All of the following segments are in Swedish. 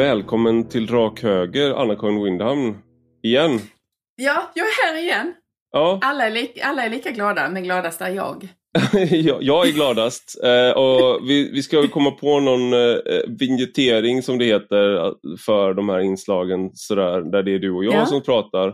Välkommen till Rak Höger, Anna-Karin Windham. Igen. Ja, jag är här igen. Ja, Alla är, li- alla är lika glada, men gladast är jag. jag, jag är gladast. Eh, och vi, vi ska komma på någon eh, vignettering som det heter för de här inslagen sådär, där det är du och jag Ja. som pratar.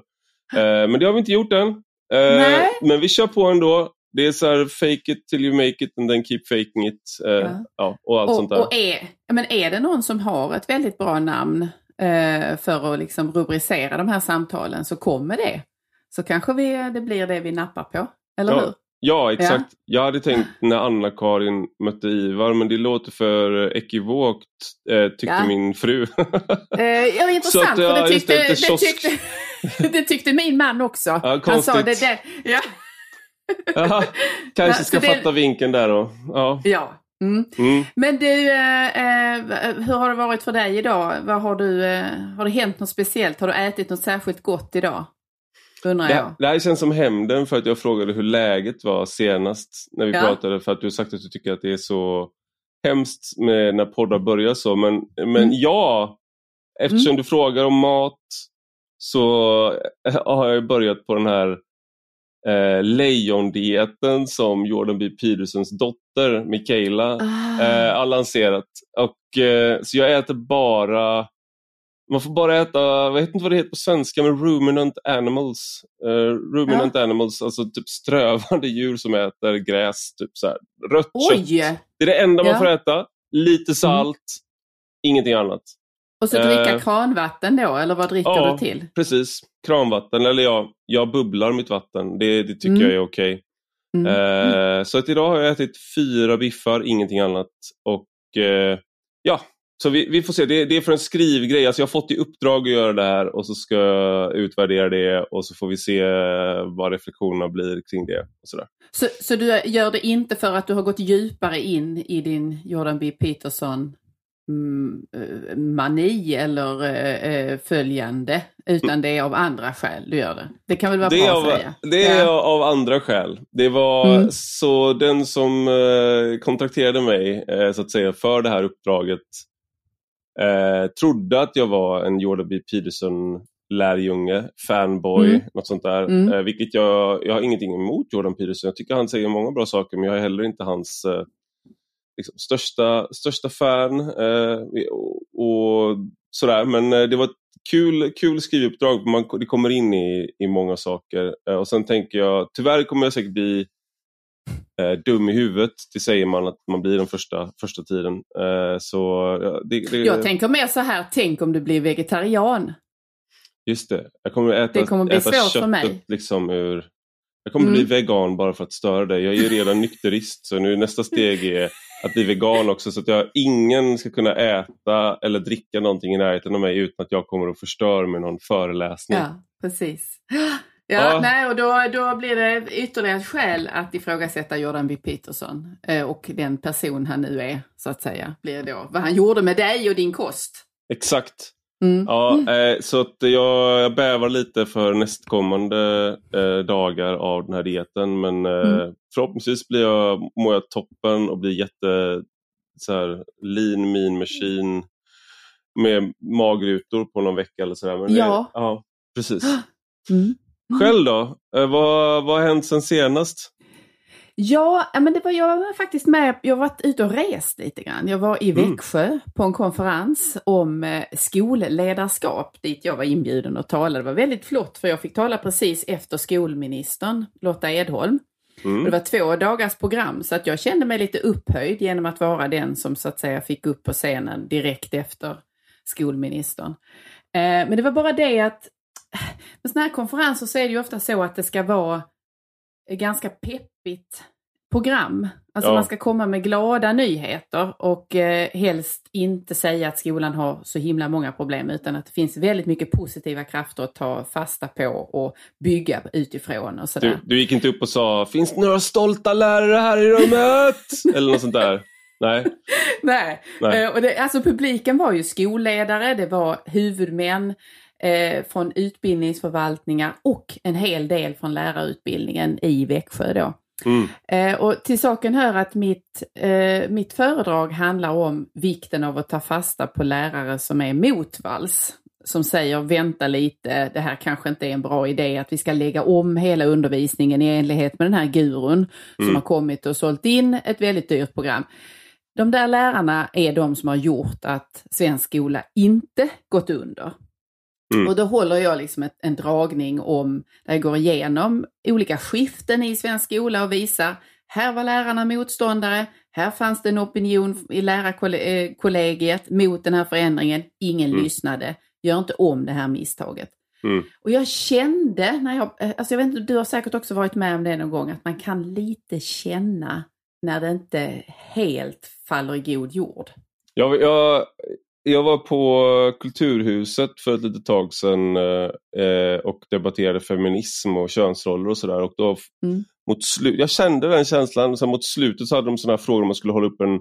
Eh, men det har vi inte gjort än. Eh, Nej. men vi kör på ändå. Det är så här fake it till you make it and then keep faking it. Eh, Ja. ja. och allt sånt Och, där. och är, ja, men är det någon som har ett väldigt bra namn eh, för att liksom rubricera de här samtalen så kommer det. Så kanske vi, det blir det vi nappar på. Eller Ja. hur? Ja, exakt. Jag hade tänkt när Anna-Karin mötte Ivar, men det låter för ekivokt, eh, tyckte Ja. min fru. Eh, ja, intressant, att, ja, för det tyckte, det, det, tyckte, det tyckte min man också. Ja, Han sa konstigt. det där. Ja, Jaha, kanske ska det- fatta vinkeln där då. Ja. ja. Mm. Mm. Men du, eh, eh, hur har det varit för dig idag? Vad har, du, eh, har det hänt något speciellt? Har du ätit något särskilt gott idag? Undrar Det, jag. det här känns som hämnden för att jag frågade hur läget var senast när vi Ja. pratade för att du har sagt att du tycker att det är så hemskt med när poddar börjar så. Men, men Mm. ja, eftersom du frågar om mat så har jag börjat på den här eh, lejondieten som Jordan B. Petersons dotter Mikaela Ah. eh, har lanserat. Och, eh, så jag äter bara man får bara äta, jag vet inte vad det heter på svenska, men ruminant animals. Eh, ruminant animals, alltså typ strövande djur som äter gräs, typ så här, rött kött. Oj! Det är det enda man Ja. får äta. Lite salt, ingenting annat. Och så dricka Eh. kranvatten då, eller vad dricker Ja. du till? Precis, kranvatten, eller ja, jag bubblar mitt vatten. Det, det tycker Mm. jag är okej. Mm. Eh, så att idag har jag ätit fyra biffar, ingenting annat. Och eh, ja, så vi, vi får se. Det, det är för en skrivgrej. Alltså jag har fått i uppdrag att göra det här och så ska jag utvärdera det och så får vi se eh, vad reflektionerna blir kring det. Och sådär. Så, så du gör det inte för att du har gått djupare in i din Jordan B. Peterson mm, mani eller eh, eh, följande, utan det är av andra skäl du gör det. Det kan väl vara Det bra är, att av, säga? det är Ja. av andra skäl. Det var Mm. så den som eh, kontrakterade mig eh, så att säga för det här uppdraget eh, trodde att jag var en Jordan B. Peterson lärjunge, fanboy, Mm. något sånt där. Mm. Eh, vilket jag, jag har ingenting emot Jordan Peterson. Jag tycker han säger många bra saker men jag är heller inte hans eh, liksom, största, största fan. Eh, och, och sådär. Men eh, det var ett kul, kul skrivuppdrag. Man, det kommer in i, i många saker. Eh, och sen tänker jag, tyvärr kommer jag säkert bli eh, dum i huvudet. Det säger man att man blir den första, första tiden. Så det, det, Jag tänker mer så här, tänk om du blir vegetarian. Just det. Jag kommer äta, Det kommer bli äta svårt för mig. Liksom ur... Jag kommer Mm. bli vegan bara för att störa dig. Jag är ju redan nykterist så nu nästa steg är att bli vegan också så att jag, ingen ska kunna äta eller dricka någonting i närheten av mig utan att jag kommer att förstöra med någon föreläsning. Ja, precis. Ja, Ja. Nej, och då, då blir det ytterligare ett skäl att ifrågasätta Jordan B. Peterson eh, och den person han nu är, så att säga, blir då vad han gjorde med dig och din kost. Exakt. Mm. Ja, eh, så att jag, jag bävar lite för nästkommande eh, dagar av den här dieten men eh, Mm. förhoppningsvis blir jag, mår jag toppen och blir jätte så här, lean mean machine med magrutor på någon vecka eller sådär. Men Ja. Det, ja, precis. Mm. Själv då? Eh, vad, vad har hänt sen senast? Ja, men det var jag var faktiskt med. Jag varit ute och rest lite grann. Jag var i Mm. Växjö på en konferens om eh, skolledarskap dit jag var inbjuden att tala. Det var väldigt flott för jag fick tala precis efter skolministern Lotta Edholm. Och Det Mm. var två dagars program så att jag kände mig lite upphöjd genom att vara den som så att säga fick upp på scenen direkt efter skolministern. Eh, men det var bara det att med sådana här konferenser så är det ju ofta så att det ska vara ganska peppigt program. Alltså Ja. man ska komma med glada nyheter och eh, helst inte säga att skolan har så himla många problem utan att det finns väldigt mycket positiva krafter att ta fasta på och bygga utifrån och sådär. Du, du gick inte upp och sa “Finns det några stolta lärare här i rummet?” eller något sånt där? Nej. Nej, Nej. Eh, och det, alltså publiken var ju skolledare, det var huvudmän eh, från utbildningsförvaltningar och en hel del från lärarutbildningen i Växjö då. Mm. Eh, och till saken hör att mitt, eh, mitt föredrag handlar om vikten av att ta fasta på lärare som är motvalls. Som säger vänta lite, det här kanske inte är en bra idé att vi ska lägga om hela undervisningen i enlighet med den här gurun som Mm. har kommit och sålt in ett väldigt dyrt program. De där lärarna är de som har gjort att svensk skola inte gått under. Mm. Och då håller jag liksom ett, en dragning om, där jag går igenom olika skiften i svensk skola och visar, här var lärarna motståndare, här fanns det en opinion i lärarkollegiet mot den här förändringen, ingen Mm. lyssnade, gör inte om det här misstaget. Mm. Och jag kände, när jag, eh, alltså jag vet inte, du har säkert också varit med om det någon gång, att man kan lite känna när det inte helt faller i god jord. Jag, jag, jag var på Kulturhuset för ett litet tag sedan eh, och debatterade feminism och könsroller och sådär. Och då Mm. mot slu- jag kände den känslan, sen mot slutet så hade de sådana här frågor om man skulle hålla upp en,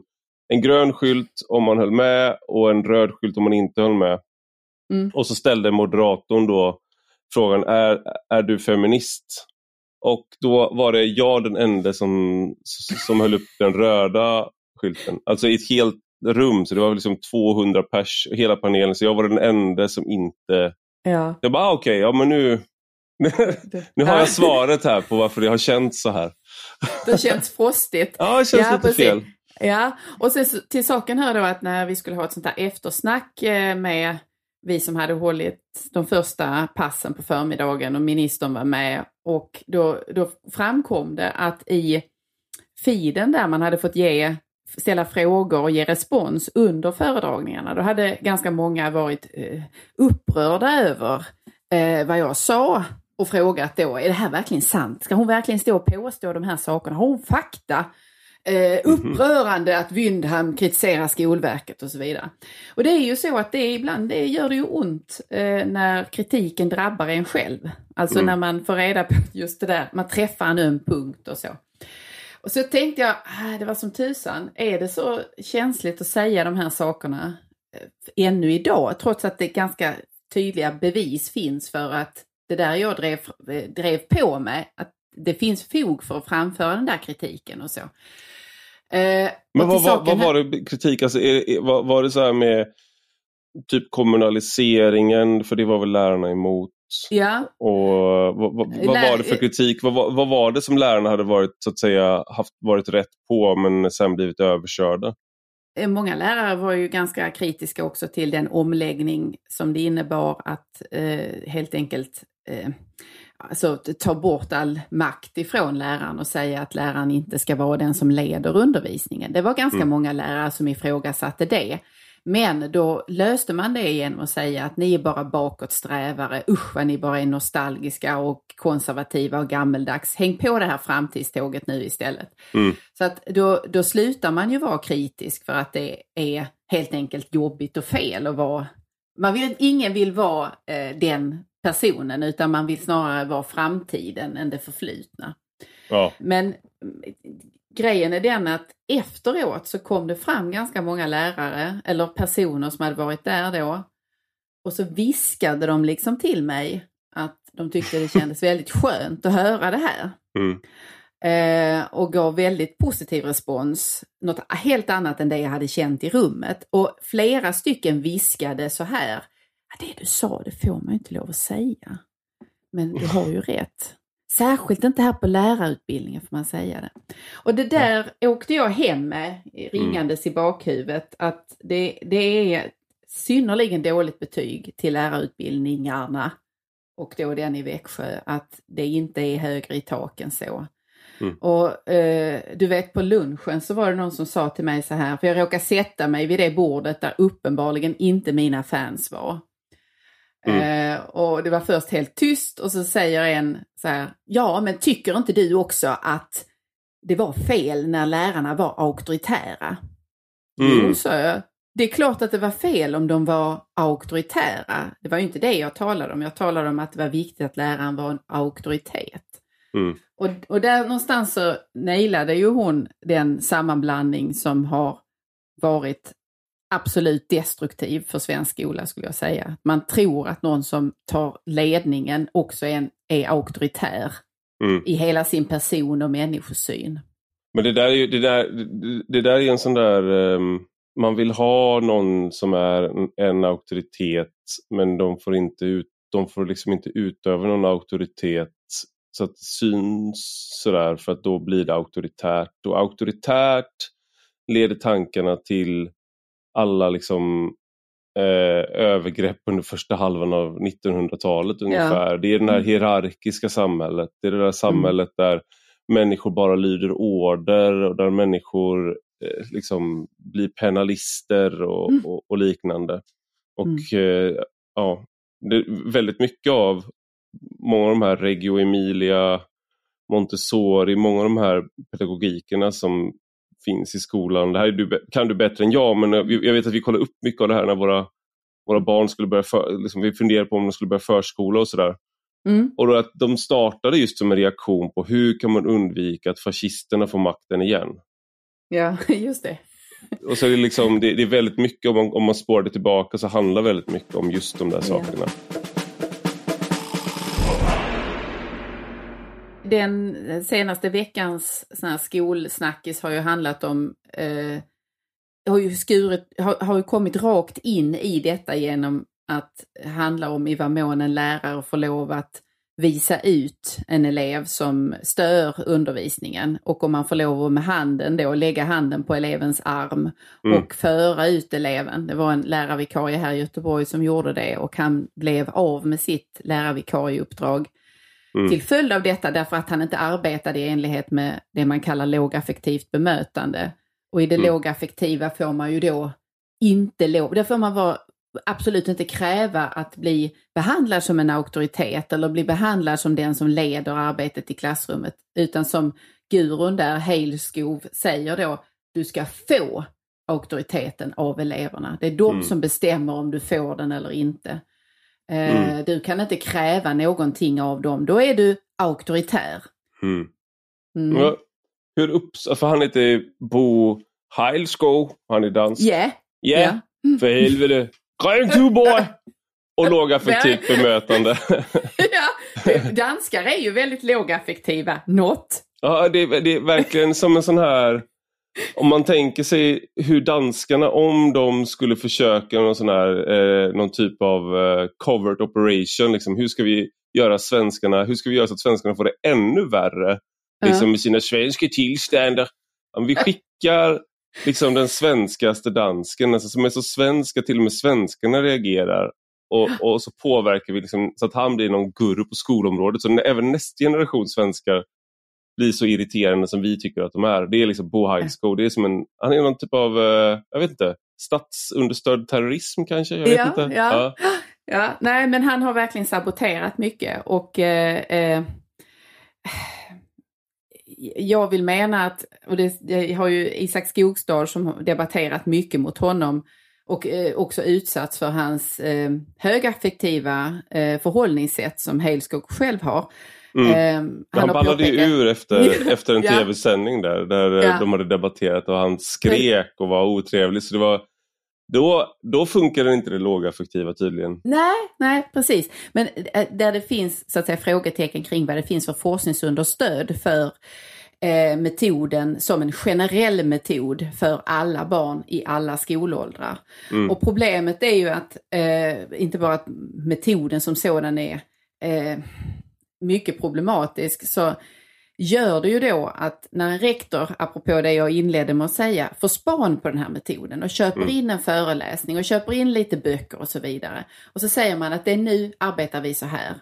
en grön skylt om man höll med och en röd skylt om man inte höll med. Mm. Och så ställde moderatorn då frågan, är, är du feminist? Och då var det jag den enda som, som höll upp den röda skylten. Alltså i ett helt rum, så det var liksom 200 pers, hela panelen, så jag var den enda som inte... Ja. Jag bara, ah, okej, ja men nu, nu har Ja. jag svaret här på varför det har känts så här. Det känns frostigt. Ja, det känns Ja, lite precis. fel. Ja, och sen till saken hör då att när vi skulle ha ett sånt här eftersnack eh, med vi som hade hållit de första passen på förmiddagen och ministern var med och då, då framkom det att i feeden där man hade fått ge, ställa frågor och ge respons under föredragningarna, då hade ganska många varit eh, upprörda över eh, vad jag sa och frågat då, är det här verkligen sant? Ska hon verkligen stå och påstå de här sakerna? Har hon fakta? Eh, upprörande att Wyndham kritiserar Skolverket och så vidare. Och det är ju så att det ibland det gör det ju ont eh, när kritiken drabbar en själv. Alltså Mm. när man får reda på just det där, man träffar en öm punkt och så. Och så tänkte jag, ah, det var som tusan, är det så känsligt att säga de här sakerna eh, ännu idag, trots att det ganska tydliga bevis finns för att det där jag drev, eh, drev på med, att det finns fog för att framföra den där kritiken och så. Eh, Men och vad, vad, vad var det kritik, alltså, är, var, var det så här med typ kommunaliseringen, för det var väl lärarna emot? Ja, Och vad, vad, vad Lär- var det för kritik? Vad, vad, vad var det som lärarna hade varit, så att säga, haft, varit rätt på men sen blivit överkörda? Eh, Många lärare var ju ganska kritiska också till den omläggning som det innebar att eh, helt enkelt eh, alltså, ta bort all makt ifrån läraren och säga att läraren inte ska vara den som leder undervisningen. Det var ganska Mm. många lärare som ifrågasatte det. Men då löste man det genom att säga att ni är bara bakåtsträvare, usch vad ni bara är nostalgiska och konservativa och gammeldags. Häng på det här framtidståget nu istället. Mm. Så att då, då slutar man ju vara kritisk för att det är helt enkelt jobbigt och fel att vara... Man vill, ingen vill vara eh, den personen utan man vill snarare vara framtiden än det förflutna. Ja. Men grejen är den att efteråt så kom det fram ganska många lärare eller personer som hade varit där då och så viskade de liksom till mig att de tyckte det kändes väldigt skönt att höra det här. Mm. Eh, och gav väldigt positiv respons. Något helt annat än det jag hade känt i rummet. Och flera stycken viskade så här. "Ja, Det du sa, det får man inte lov att säga. Men du har ju rätt. Särskilt inte här på lärarutbildningen får man säga det. Och det där åkte jag hem med ringandes i bakhuvudet att det, det är synnerligen dåligt betyg till lärarutbildningarna och då den i Växjö att det inte är högre i tak än så. Mm. Och eh, du vet på lunchen så var det någon som sa till mig så här, för jag råkade sätta mig vid det bordet där uppenbarligen inte mina fans var. Eh, och det var först helt tyst och så säger en så här, ja men tycker inte du också att det var fel när lärarna var auktoritära? Mm. Jo, sa jag. Det är klart att det var fel om de var auktoritära. Det var ju inte det jag talade om. Jag talade om att det var viktigt att läraren var en auktoritet. Mm. Och, och där någonstans så nailade ju hon den sammanblandning som har varit absolut destruktiv för svensk skola skulle jag säga. Man tror att någon som tar ledningen också är, en, är auktoritär. Mm. I hela sin person och människosyn. Men det där är ju, det där, det där är en sån där, um, man vill ha någon som är en, en auktoritet men de får inte ut, de får liksom inte utöva någon auktoritet så att det syns sådär för att då blir det auktoritärt och auktoritärt leder tankarna till alla liksom eh, övergrepp under första halvan av 1900-talet ungefär. Ja. Det är det här mm. hierarkiska samhället. Det är det där mm. samhället mm. där människor bara lyder order och där människor eh, liksom blir penalister och, mm. och, och liknande. Och mm. eh, ja, väldigt mycket av många av de här Reggio Emilia, Montessori, många av de här pedagogikerna som finns i skolan. Det här du, kan du bättre än jag men jag vet att vi kollar upp mycket av det här när våra, våra barn skulle börja, för, liksom, vi funderade på om de skulle börja förskola och sådär. Mm. Och då att de startade just som en reaktion på hur kan man undvika att fascisterna får makten igen. Ja, just det. Och så är det, liksom, det, det är väldigt mycket, om man, om man spår det tillbaka så handlar väldigt mycket om just de där sakerna. Ja. Den senaste veckans sån här skolsnackis har ju handlat om eh, har ju, skurit, har, har ju kommit rakt in i detta genom att handla om i vad mån en lärare får lov att visa ut en elev som stör undervisningen och om man får lov att med handen då lägga handen på elevens arm mm. och föra ut eleven. Det var en lärarvikarie här i Göteborg som gjorde det och han blev av med sitt lärarvikarieuppdrag mm. till följd av detta därför att han inte arbetade i enlighet med det man kallar lågaffektivt bemötande. Och i det mm. lågaffektiva får man ju då inte lov, där får man vara absolut inte kräva att bli behandlad som en auktoritet eller bli behandlad som den som leder arbetet i klassrummet. Utan som gurun där, Haleskov, säger då, du ska få auktoriteten av eleverna. Det är de mm. som bestämmer om du får den eller inte. Eh, mm. Du kan inte kräva någonting av dem, då är du auktoritär. Mm. Mm. Ja, hur upps... För han heter Bo Heilskov, han är dansk. Yeah. Yeah, yeah. för helvete. Grön tuborg! Och lågaffektivt bemötande. ja, danskar är ju väldigt lågaffektiva. Något. Ja, det det är verkligen som en sån här... Om man tänker sig hur danskarna, om de skulle försöka någon, sån här, eh, någon typ av eh, covert operation, liksom, hur ska vi göra svenskarna, hur ska vi göra så att svenskarna får det ännu värre? Liksom med sina svenska tillstånd. Om vi skickar liksom den svenskaste dansken, alltså som är så svensk att till och med svenskarna reagerar. Och, och så påverkar vi liksom, så att han blir någon guru på skolområdet. Så även nästa generation svenskar blir så irriterande som vi tycker att de är. Det är liksom Bo Highschool. Det är som en, han är någon typ av, eh, jag vet inte, statsunderstödd terrorism kanske? Jag vet ja, inte. Ja. ja. Ja. nej men han har verkligen saboterat mycket och eh, eh, jag vill mena att, och det, det har ju Isak Skogstad som debatterat mycket mot honom och eh, också utsatts för hans eh, högaffektiva eh, förhållningssätt som Haleskog själv har. Mm. Eh, han, ballade ju ur efter, efter en ja. tv-sändning där, där eh, ja. de hade debatterat och han skrek och var otrevlig. Så det var, då, då funkar inte det lågaffektiva tydligen. Nej, nej precis. Men eh, där det finns så att säga, frågetecken kring vad det finns för forskningsunderstöd för eh, metoden som en generell metod för alla barn i alla skolåldrar. Mm. Och problemet är ju att eh, inte bara att metoden som sådan är eh, mycket problematisk, så gör det ju då att när en rektor, apropå det jag inledde med att säga, får span på den här metoden och köper mm. in en föreläsning och köper in lite böcker och så vidare. Och så säger man att det är nu arbetar vi så här.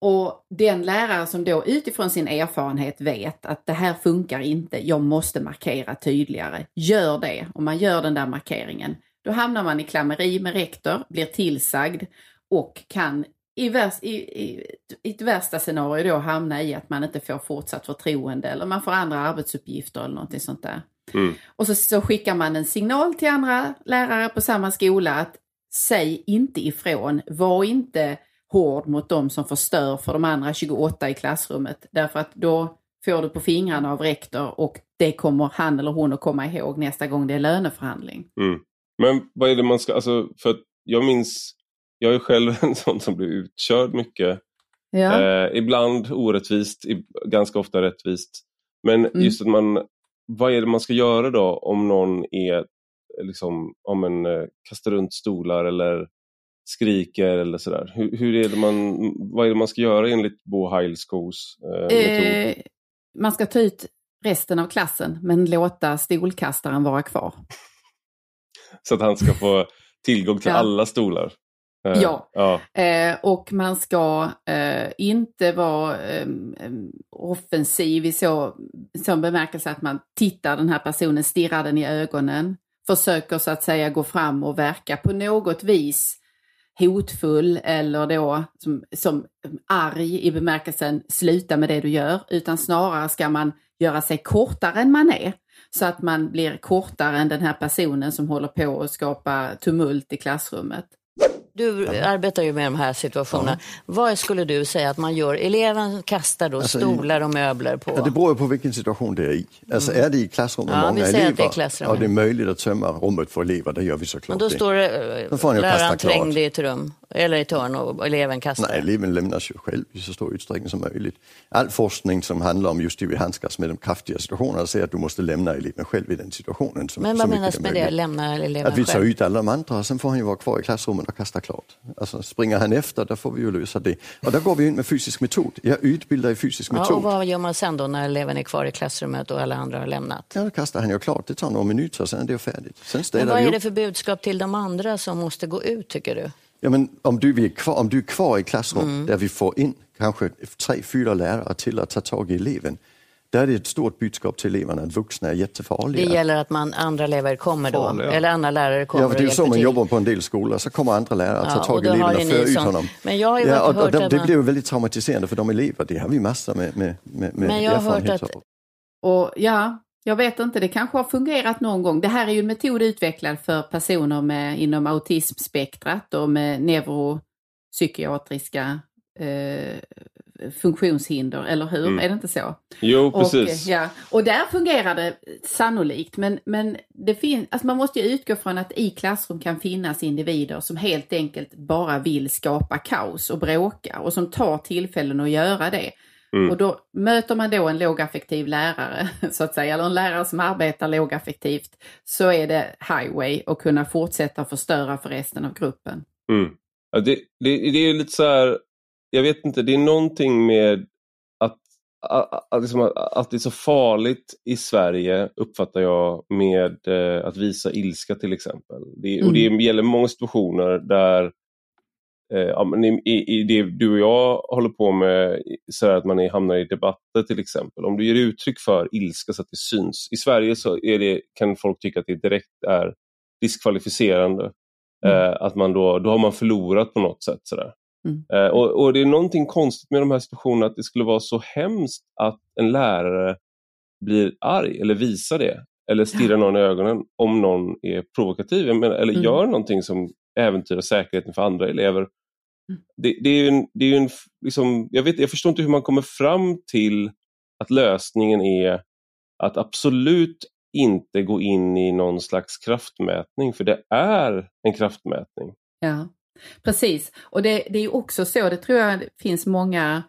Och den lärare som då utifrån sin erfarenhet vet att det här funkar inte, jag måste markera tydligare, gör det. Om man gör den där markeringen, då hamnar man i klammeri med rektor, blir tillsagd och kan i, värst, i, i, i ett värsta scenario då hamna i att man inte får fortsatt förtroende eller man får andra arbetsuppgifter eller någonting sånt där. Mm. Och så, så skickar man en signal till andra lärare på samma skola att säg inte ifrån, var inte hård mot dem som förstör för de andra 28 i klassrummet därför att då får du på fingrarna av rektor och det kommer han eller hon att komma ihåg nästa gång det är löneförhandling. Mm. Men vad är det man ska, alltså för jag minns jag är själv en sån som blir utkörd mycket Ja. Eh, ibland orättvist, ganska ofta rättvist. Men mm. just att man, vad är det man ska göra då om någon är liksom, om en eh, kastar runt stolar eller skriker eller sådär? Hur, hur är det man, vad är det man ska göra enligt Bo Heilskos eh, metod? Eh, man ska ta ut resten av klassen men låta stolkastaren vara kvar. Så att han ska få tillgång till ja. alla stolar? Eh, ja, ja. Eh, och man ska eh, inte vara eh, offensiv i så, så bemärkelse att man tittar den här personen, stirrar den i ögonen, försöker så att säga gå fram och verka på något vis hotfull eller då som, som arg i bemärkelsen sluta med det du gör, utan snarare ska man göra sig kortare än man är. Så att man blir kortare än den här personen som håller på att skapa tumult i klassrummet. Du arbetar ju med de här situationerna. Ja. Vad skulle du säga att man gör? Eleven kastar då alltså, stolar och möbler på... Ja, det beror på vilken situation det är i. Alltså mm. är det i klassrum med ja, många elever det är och det är möjligt att tömma rummet för elever, det gör vi såklart. Men då står det, då läraren trängd i ett rum eller i ett hörn och eleven kastar? Nej, eleven lämnas ju själv i så stor utsträckning som möjligt. All forskning som handlar om just hur vi handskas med de kraftiga situationerna säger att du måste lämna eleven själv i den situationen. Som, Men vad menas med det, lämna eleven? Att vi tar ut alla de andra, sen får han ju vara kvar i klassrummet och kasta klart. Alltså, springer han efter, då får vi ju lösa det. Och där går vi in med fysisk metod. Jag utbildar i fysisk metod. Ja, och vad gör man sen då när eleven är kvar i klassrummet och alla andra har lämnat? Ja, då kastar han ju klart. Det tar några minuter, sen är det färdigt. Sen Men vad är det för budskap till de andra som måste gå ut, tycker du? Ja, men om, du är kvar, om du är kvar i klassrum mm. där vi får in kanske tre, fyra lärare till att ta tag i eleven, där är det ett stort budskap till eleverna att vuxna är jättefarliga. Det gäller att man, andra elever kommer då, Farliga. eller andra lärare kommer Ja, för det är så man till. jobbar på en del skolor, så kommer andra lärare att ja, ta tag i eleverna och föra ut honom. Men jag har ju ja, och, hört och det, det blir väldigt traumatiserande för de elever, det har vi massor med, med, med, med Men jag har hört att... Och ja, jag vet inte, det kanske har fungerat någon gång. Det här är ju en metod utvecklad för personer med, inom autismspektrat och med neuropsykiatriska eh, funktionshinder, eller hur? Mm. Är det inte så? Jo, precis. Och, ja, och där fungerar det sannolikt, men, men det finns, alltså man måste ju utgå från att i klassrum kan finnas individer som helt enkelt bara vill skapa kaos och bråka och som tar tillfällen att göra det. Mm. Och då möter man då en lågaffektiv lärare, så att säga, eller en lärare som arbetar lågaffektivt, så är det highway att kunna fortsätta förstöra för resten av gruppen. Mm. Ja, det, det, det är lite så här, jag vet inte, det är någonting med att, att, att, liksom, att det är så farligt i Sverige, uppfattar jag, med eh, att visa ilska till exempel. Det, mm. Och det mm. gäller många situationer där ja, men i, i, det du och jag håller på med, så att man hamnar i debatter till exempel. Om du ger uttryck för ilska så att det syns. I Sverige så är det, kan folk tycka att det direkt är diskvalificerande. Mm. Eh, att man då, då har man förlorat på något sätt. Sådär. Mm. Eh, och, och, det är någonting konstigt med de här situationerna att det skulle vara så hemskt att en lärare blir arg eller visar det eller stirrar någon i ögonen om någon är provokativ eller mm. gör någonting som äventyra säkerheten för andra elever. Mm. Det, det, är ju en, det är en liksom, jag, vet, jag förstår inte hur man kommer fram till att lösningen är att absolut inte gå in i någon slags kraftmätning, för det är en kraftmätning. Ja, precis. Och det, det är också så, det tror jag finns många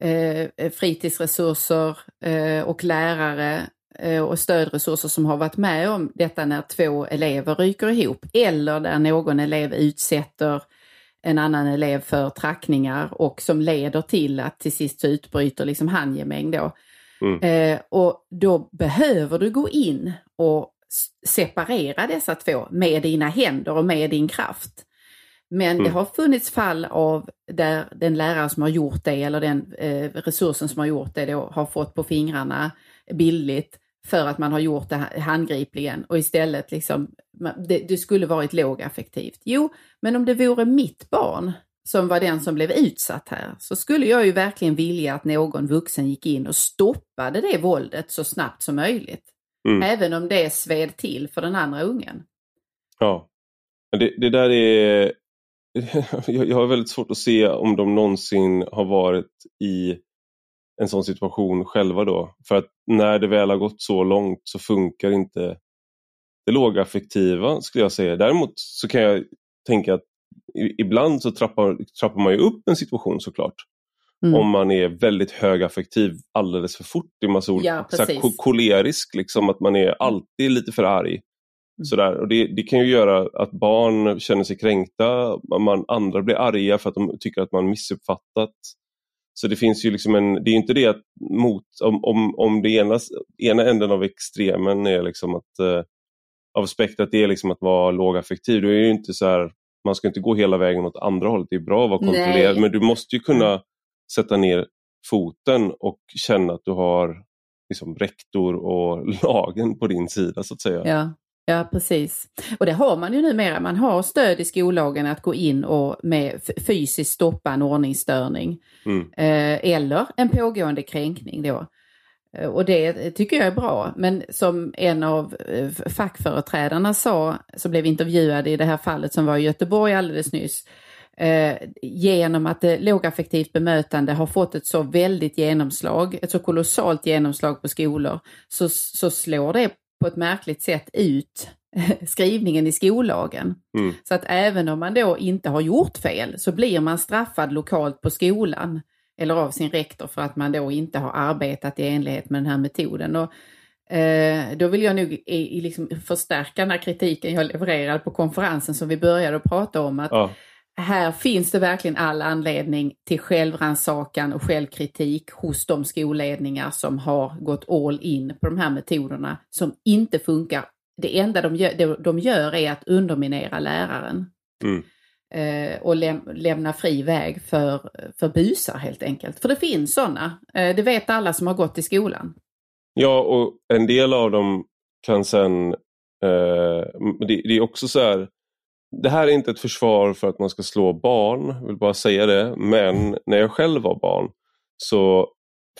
eh, fritidsresurser eh, och lärare och stödresurser som har varit med om detta när två elever ryker ihop eller där någon elev utsätter en annan elev för trackningar och som leder till att till sist så utbryter liksom handgemäng då. Mm. Eh, och då behöver du gå in och separera dessa två med dina händer och med din kraft. Men mm. det har funnits fall av där den lärare som har gjort det eller den eh, resursen som har gjort det då har fått på fingrarna bildligt för att man har gjort det handgripligen och istället liksom, det, det skulle varit lågaffektivt. Jo, men om det vore mitt barn som var den som blev utsatt här, så skulle jag ju verkligen vilja att någon vuxen gick in och stoppade det våldet så snabbt som möjligt. Mm. Även om det sved till för den andra ungen. Ja, det, det där är... Jag har väldigt svårt att se om de någonsin har varit i en sån situation själva då. För att när det väl har gått så långt så funkar inte det lågaffektiva skulle jag säga. Däremot så kan jag tänka att ibland så trappar, trappar man ju upp en situation såklart. Mm. Om man är väldigt högaffektiv alldeles för fort i massa olika, ja, så kolerisk, liksom att man är mm. alltid lite för arg. Mm. Sådär. Och det, det, kan ju göra att barn känner sig kränkta, man, andra blir arga för att de tycker att man missuppfattat. Så det finns ju liksom en, det är inte det att mot, om, om, om det ena, ena änden av extremen är liksom att eh, av spektrat det är liksom att vara lågaffektiv, då är det inte så här, man ska inte gå hela vägen åt andra hållet. Det är bra att vara kontrollerad men du måste ju kunna sätta ner foten och känna att du har liksom, rektor och lagen på din sida så att säga. Ja. Ja, precis. Och det har man ju numera. Man har stöd i skollagen att gå in och med fysiskt stoppa en ordningsstörning. Mm. Eh, eller en pågående kränkning då. Eh, och det tycker jag är bra. Men som en av eh, fackföreträdarna sa, som blev intervjuad i det här fallet som var i Göteborg alldeles nyss, eh, genom att det lågaffektivt bemötande har fått ett så väldigt genomslag, ett så kolossalt genomslag på skolor, så, så slår det på ett märkligt sätt ut skrivningen i skollagen. Mm. Så att även om man då inte har gjort fel så blir man straffad lokalt på skolan eller av sin rektor för att man då inte har arbetat i enlighet med den här metoden. Och, eh, då vill jag nog i, i liksom förstärka den här kritiken jag levererade på konferensen som vi började prata om. att ja. Här finns det verkligen all anledning till självrannsakan och självkritik hos de skolledningar som har gått all in på de här metoderna som inte funkar. Det enda de gör, de gör är att underminera läraren. Mm eh, och läm lämna fri väg för, för busar helt enkelt. För det finns sådana. Eh, det vet alla som har gått i skolan. Ja, och en del av dem kan sen... Eh, det, det, är också så här... Det här är inte ett försvar för att man ska slå barn, jag vill bara säga det. Men när jag själv var barn så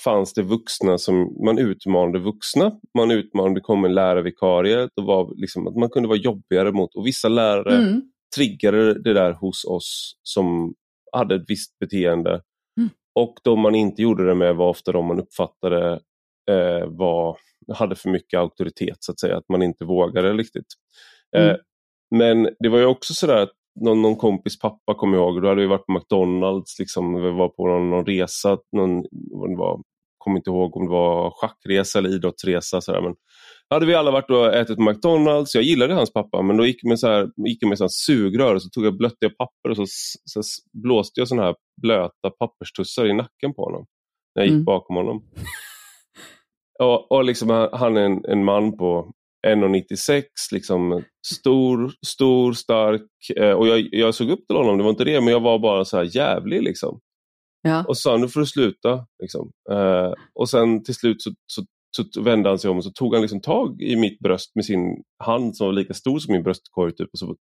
fanns det vuxna som, man utmanade vuxna. Man utmanade, det kom en lärarvikarie, det var liksom att man kunde vara jobbigare mot, och vissa lärare mm triggade det där hos oss som hade ett visst beteende. Mm. Och de man inte gjorde det med var ofta de man uppfattade eh, var, hade för mycket auktoritet så att säga, att man inte vågade riktigt. Eh, mm. Men det var ju också sådär att någon, någon kompis pappa kom jag ihåg, då hade vi varit på McDonalds, liksom, vi var på någon, någon resa, någon, det var, kommer inte ihåg om det var schackresa eller idrottsresa. Sådär, men hade vi alla varit och ätit på McDonalds. Jag gillade hans pappa, men då gick jag med, så här, gick jag med så sugrör och så tog jag blötte papper och så, så blåste jag såna här blöta papperstussar i nacken på honom. När jag gick mm. bakom honom. och, och liksom, han är en, en man på 1,96, liksom stor, stor, stark. Eh, och jag, jag såg upp till honom, det var inte det, men jag var bara så här jävlig. Liksom. Ja. Och sa nu får du sluta. Liksom. Eh, och sen till slut så, så så vände han sig om och så tog han liksom tag i mitt bröst med sin hand som var lika stor som min bröstkorg. Typ, och så,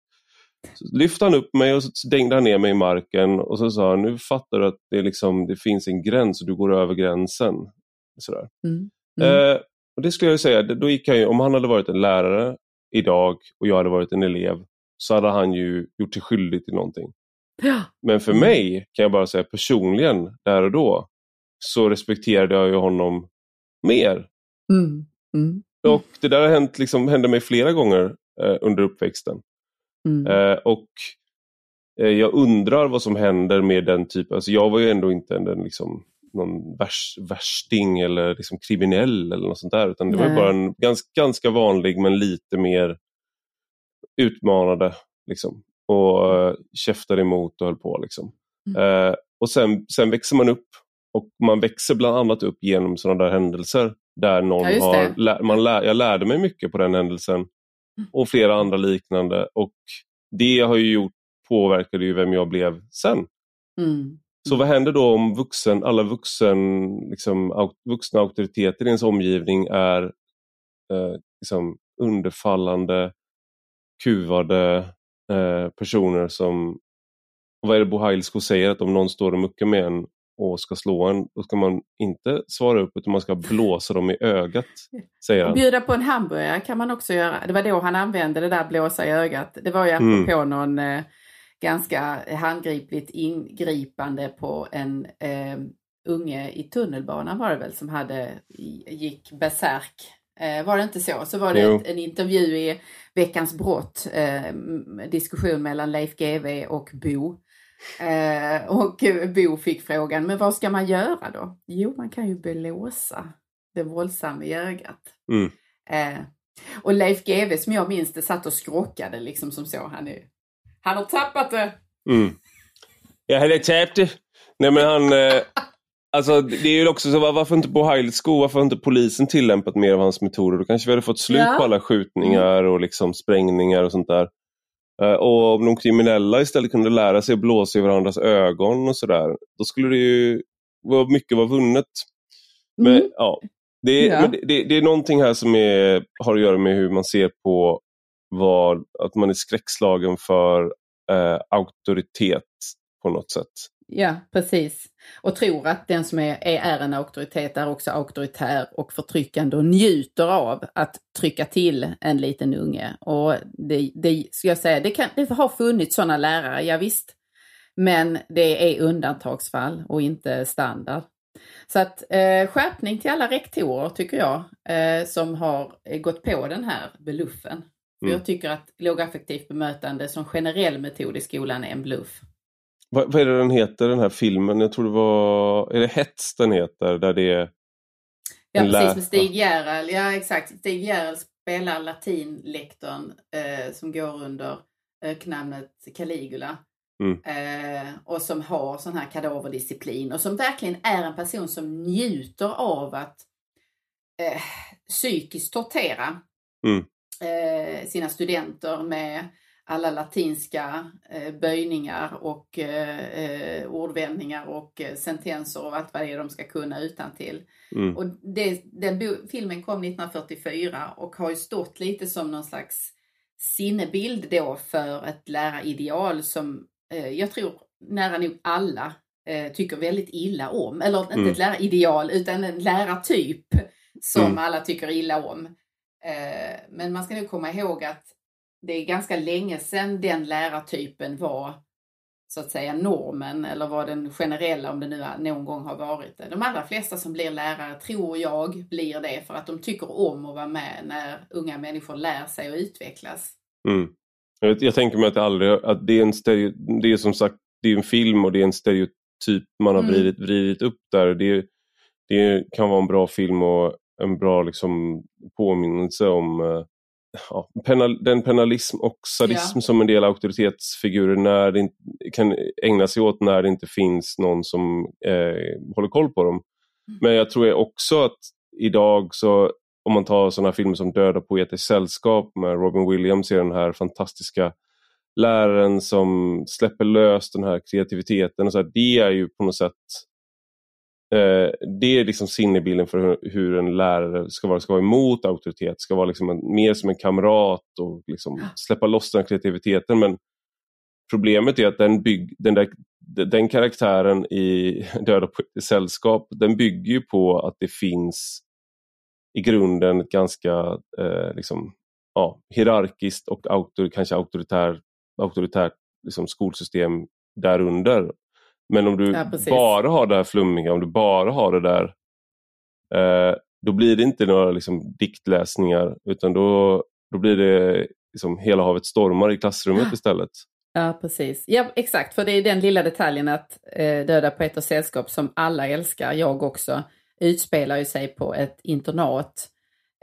så lyfte han upp mig och så dängde han ner mig i marken och så sa han, nu fattar du att det, liksom, det finns en gräns och du går över gränsen. Sådär. Mm. Mm. Eh, och Det skulle jag säga, då gick han ju, om han hade varit en lärare idag och jag hade varit en elev så hade han ju gjort sig skyldig till någonting. Ja. Men för mm. mig kan jag bara säga personligen, där och då, så respekterade jag ju honom mer Mm. Mm. Och det där har hänt, liksom, hände mig flera gånger eh, under uppväxten. Mm. Eh, och eh, jag undrar vad som händer med den typen, alltså jag var ju ändå inte en, liksom, någon värs, värsting eller liksom kriminell eller något sånt där, utan det Nej. var bara en ganska, ganska vanlig men lite mer utmanade liksom, och uh, käftade emot och höll på. Liksom. Mm. Uh, och sen, sen växer man upp och man växer bland annat upp genom sådana där händelser där någon ja, har, lä, man lär, jag lärde mig mycket på den händelsen mm. och flera andra liknande och det har ju gjort, påverkade ju vem jag blev sen. Mm. Så vad händer då om vuxen, alla vuxen, liksom, vuxna auktoriteter i ens omgivning är eh, liksom underfallande, kuvade eh, personer som, vad är det Bo Heilsko säger, att om någon står och muckar med en och ska slå en, då ska man inte svara upp utan man ska blåsa dem i ögat. Säger han. Bjuda på en hamburgare kan man också göra. Det var då han använde det där blåsa i ögat. Det var ju mm. apropå mm. någon eh, ganska handgripligt ingripande på en eh, unge i tunnelbanan var det väl som hade, gick besärk. Eh, var det inte så? Så var det ett, en intervju i Veckans brott, eh, diskussion mellan Leif GW och Bo Eh, och Bo fick frågan, men vad ska man göra då? Jo, man kan ju belåsa det våldsamma i ögat. Mm. Eh, och Leif GW som jag minns det satt och skrockade liksom som så. Han, är, han har tappat det! Mm. Jag hade tappat det. Nej men han... Eh, alltså det är ju också så, varför inte på Heilsko, varför inte polisen tillämpat mer av hans metoder? Då kanske vi hade fått slut Ja. på alla skjutningar och liksom sprängningar och sånt där. Eh, och om de kriminella istället kunde lära sig att blåsa i varandras ögon och sådär, då skulle det ju vara mycket var vunnet. Men, Mm. ja, det, är, Ja. det, det, det är någonting här som är, har att göra med hur man ser på vad, att man är skräckslagen för eh, auktoritet på något sätt. Ja, precis. Och tror att den som är, är, är en auktoritet är också auktoritär och förtryckande och njuter av att trycka till en liten unge. Och det, det ska jag säga, det, kan, det har funnits sådana lärare, ja, visst. Men det är undantagsfall och inte standard. Så att eh, skärpning till alla rektorer tycker jag eh, som har eh, gått på den här beluffen. Mm. Jag tycker att lågaffektivt bemötande som generell metod i skolan är en bluff. Vad, vad är det den heter, den här filmen? Jag tror det var, är det Hets den heter? Där det är, Ja, precis med Stig Järrel. Ja, exakt. Stig Järrel spelar latinlektorn eh, som går under eh, namnet Caligula. Mm. Eh, och som har sån här kadaverdisciplin och som verkligen är en person som njuter av att eh, psykiskt tortera Mm. Eh, sina studenter med alla latinska eh, böjningar och eh, eh, ordvändningar och eh, sentenser och allt vad det är de ska kunna utan till. mm, Och det, den filmen kom 1944 och har ju stått lite som någon slags sinnebild då för ett lärarideal som eh, jag tror nära nog alla tycker väldigt illa om. Eller inte Mm. ett lärarideal utan en lärartyp som Mm. alla tycker illa om. Eh, men man ska nog komma ihåg att det är ganska länge sedan den lärartypen var så att säga normen eller var den generella om det nu någon gång har varit det. De allra flesta som blir lärare tror jag blir det för att de tycker om att vara med när unga människor lär sig och utvecklas. mm. Jag, jag tänker mig att det aldrig, att det är en stereo, det är som sagt, det är en film och det är en stereotyp man har Mm. vridit, vridit upp där. Det, det kan vara en bra film och en bra liksom, påminnelse om eh, ja, penal, den penalism och sadism Ja. som en del auktoritetsfigurer när det kan ägna sig åt när det inte finns någon som eh, håller koll på dem. Men jag tror också att idag så om man tar sådana filmer som Döda poeters sällskap med Robin Williams är den här fantastiska läraren som släpper lös den här kreativiteten. Och så här, det är ju på något sätt det är liksom sinnebilden för hur, en lärare ska vara, ska vara emot auktoritet, ska vara liksom en, mer som en kamrat och liksom släppa loss den kreativiteten. Men problemet är att den, bygg, den, där, den karaktären i Döda sällskap, den bygger ju på att det finns i grunden ett ganska eh, liksom, ja, hierarkiskt och autor, kanske auktoritär, auktoritärt liksom, skolsystem därunder. Men om du Ja, bara har det här flummiga, om du bara har det där, eh, då blir det inte några liksom, diktläsningar utan då, då blir det liksom, hela havet stormar i klassrummet Ja. istället. Ja, precis. Ja, exakt. För det är den lilla detaljen att eh, Döda poeters sällskap som alla älskar, jag också, utspelar ju sig på ett internat.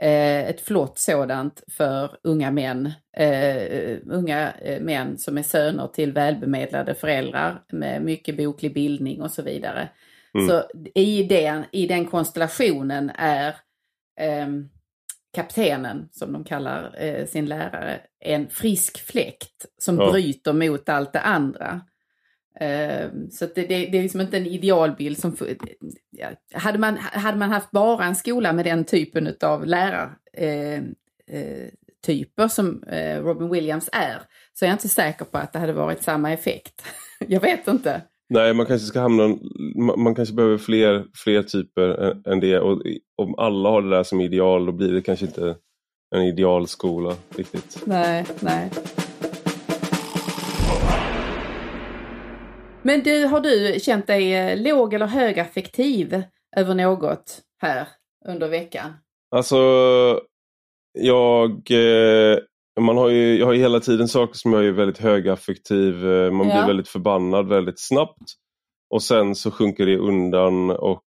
Eh, ett flott sådant för unga män. Eh, unga eh, män som är söner till välbemedlade föräldrar med mycket boklig bildning och så vidare. Mm. Så i den, i den konstellationen är ehm, kaptenen, som de kallar eh, sin lärare, en frisk fläkt som Ja. bryter mot allt det andra. Eh, så det, det, det är liksom inte en idealbild som... Ja, hade, man, hade man haft bara en skola med den typen av lärartyper eh, eh, som eh, Robin Williams är, så är jag inte säker på att det hade varit samma effekt. jag vet inte. Nej, man kanske ska hamna, man kanske behöver fler, fler typer än, det och om alla har det där som ideal då blir det kanske inte en idealskola riktigt. Nej, nej. Men du, har du känt dig eh, låg eller högaffektiv över något här under veckan? Alltså, jag, eh, man har ju, jag har ju hela tiden saker som jag är väldigt högaffektiv, eh, man Ja. blir väldigt förbannad väldigt snabbt. Och sen så sjunker det undan och,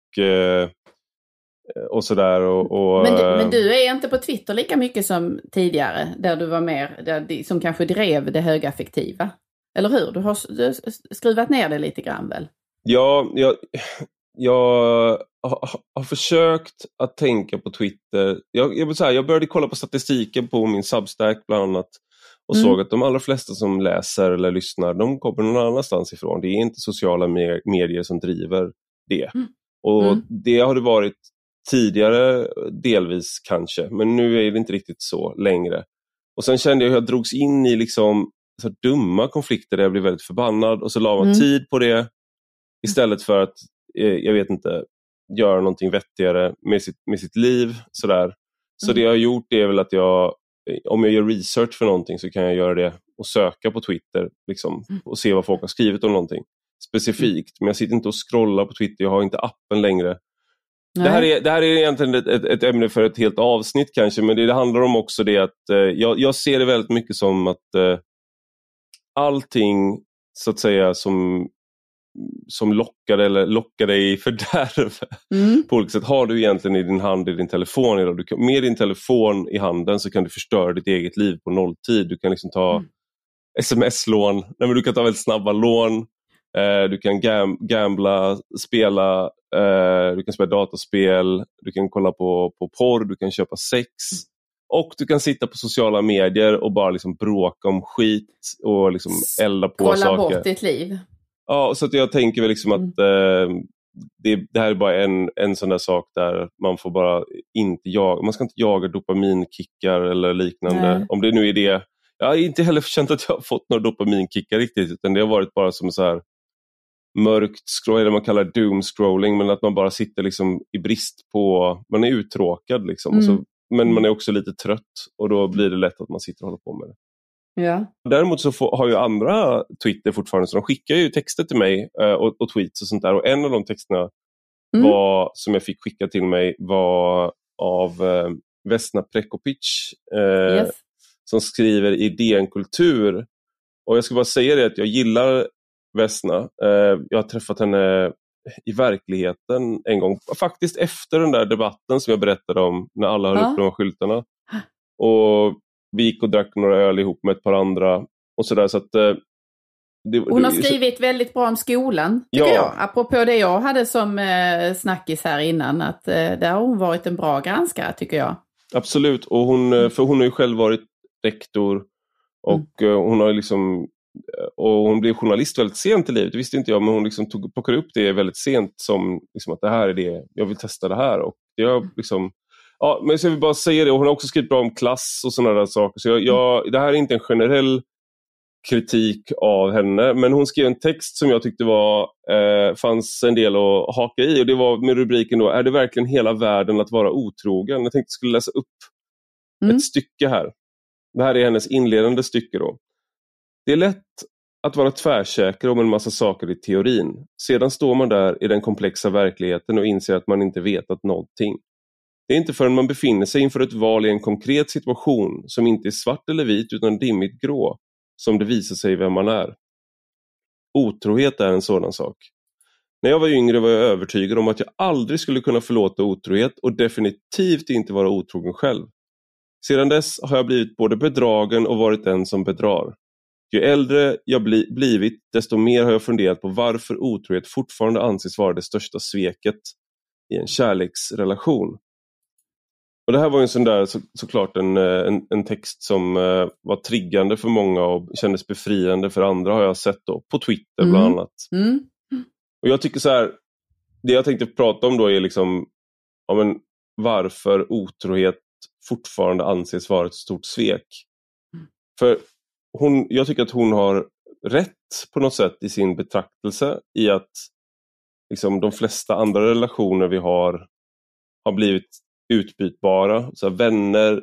och sådär. Och, och, Men, du- men du är inte på Twitter lika mycket som tidigare, där du var mer, där, som kanske drev det högaffektiva. Eller hur? Du har, du har skruvat ner det lite grann väl? Ja, jag, jag har, har försökt att tänka på Twitter. Jag, jag, säga, jag började kolla på statistiken på min Substack bland annat och Mm. såg att de allra flesta som läser eller lyssnar, de kommer någon annanstans ifrån. Det är inte sociala me- medier som driver det. Mm. Och Mm. det har det varit tidigare delvis kanske, men nu är det inte riktigt så längre. Och sen kände jag hur jag drogs in i liksom så dumma konflikter där jag blev väldigt förbannad och så la man Mm. tid på det istället för att, eh, jag vet inte, göra någonting vettigare med sitt, med sitt liv. Sådär. Så Mm. det jag har gjort är väl att jag, eh, om jag gör research för någonting så kan jag göra det och söka på Twitter liksom, Mm. och se vad folk har skrivit om någonting specifikt. Men jag sitter inte och scrollar på Twitter, jag har inte appen längre. Det här, är, det här är egentligen ett, ett, ett ämne för ett helt avsnitt kanske, men det, det handlar om också det att eh, jag, jag ser det väldigt mycket som att eh, allting så att säga som, som lockar eller lockar dig i fördärv Mm. på olika sätt har du egentligen i din hand i din telefon. idag. Du kan, med din telefon i handen så kan du förstöra ditt eget liv på nolltid. Du kan liksom ta Mm. sms-lån, Nej, men du kan ta väldigt snabba lån, eh, du kan gam gambla, spela, eh, du kan spela dataspel, du kan kolla på, på porr, du kan köpa sex. Och du kan sitta på sociala medier och bara liksom bråka om skit och liksom elda på Kolla saker. bort ditt liv. Ja, så att jag tänker väl liksom Mm. att eh, det, det här är bara en, en sån där sak där man får bara inte jaga, man ska inte jaga dopaminkickar eller liknande. Nej. Om det nu är det. Jag har inte heller känt att jag har fått några dopaminkickar riktigt utan det har varit bara som så här mörkt scroll, eller man kallar doom scrolling, men att man bara sitter liksom i brist på, man är uttråkad liksom. Och Mm. så, men man är också lite trött och då blir det lätt att man sitter och håller på med det. Ja. Däremot så får, har ju andra Twitter fortfarande, så de skickar ju texter till mig eh, och, och tweets och sånt där. Och en av de texterna Mm. var, som jag fick skicka till mig var av eh, Vesna Prekopic eh, Yes. som skriver i DN Kultur. Och jag ska bara säga det att jag gillar Vesna. Eh, jag har träffat henne i verkligheten en gång, faktiskt efter den där debatten som jag berättade om när alla höll Ja. upp de skyltarna. Och vi gick och drack några öl ihop med ett par andra och sådär. Så att, eh, det, Hon har skrivit väldigt bra om skolan, tycker Ja. jag. Apropå det jag hade som eh, snackis här innan, att eh, där har hon varit en bra granskare, tycker jag. Absolut, och hon, eh, för hon har ju själv varit rektor och Mm. hon har liksom och hon blev journalist väldigt sent i livet, det visste inte jag, men hon liksom tog, plockade upp det väldigt sent som liksom att det här är det, jag vill testa det här. Och jag liksom, ja, men så jag vill bara säga det, och hon har också skrivit bra om klass och sådana där saker. Så jag, jag, det här är inte en generell kritik av henne, men hon skrev en text som jag tyckte var, eh, fanns en del att haka i och det var med rubriken då, är det verkligen hela världen att vara otrogen? Jag tänkte jag skulle läsa upp Mm. ett stycke här. Det här är hennes inledande stycke. då. Det är lätt att vara tvärsäker om en massa saker i teorin. Sedan står man där i den komplexa verkligheten och inser att man inte vetat någonting. Det är inte förrän man befinner sig inför ett val i en konkret situation som inte är svart eller vit utan dimmigt grå som det visar sig vem man är. Otrohet är en sådan sak. När jag var yngre var jag övertygad om att jag aldrig skulle kunna förlåta otrohet och definitivt inte vara otrogen själv. Sedan dess har jag blivit både bedragen och varit den som bedrar. Ju äldre jag bli, blivit, desto mer har jag funderat på varför otrohet fortfarande anses vara det största sveket i en kärleksrelation. Och Det här var ju en sån där, så, såklart en, eh, en, en text som eh, var triggande för många och kändes befriande för andra har jag sett då, på Twitter bland Mm. annat. Mm. Och jag tycker så här, det jag tänkte prata om då är liksom ja, men varför otrohet fortfarande anses vara ett stort svek. För hon, jag tycker att hon har rätt på något sätt i sin betraktelse i att liksom, de flesta andra relationer vi har har blivit utbytbara. Så vänner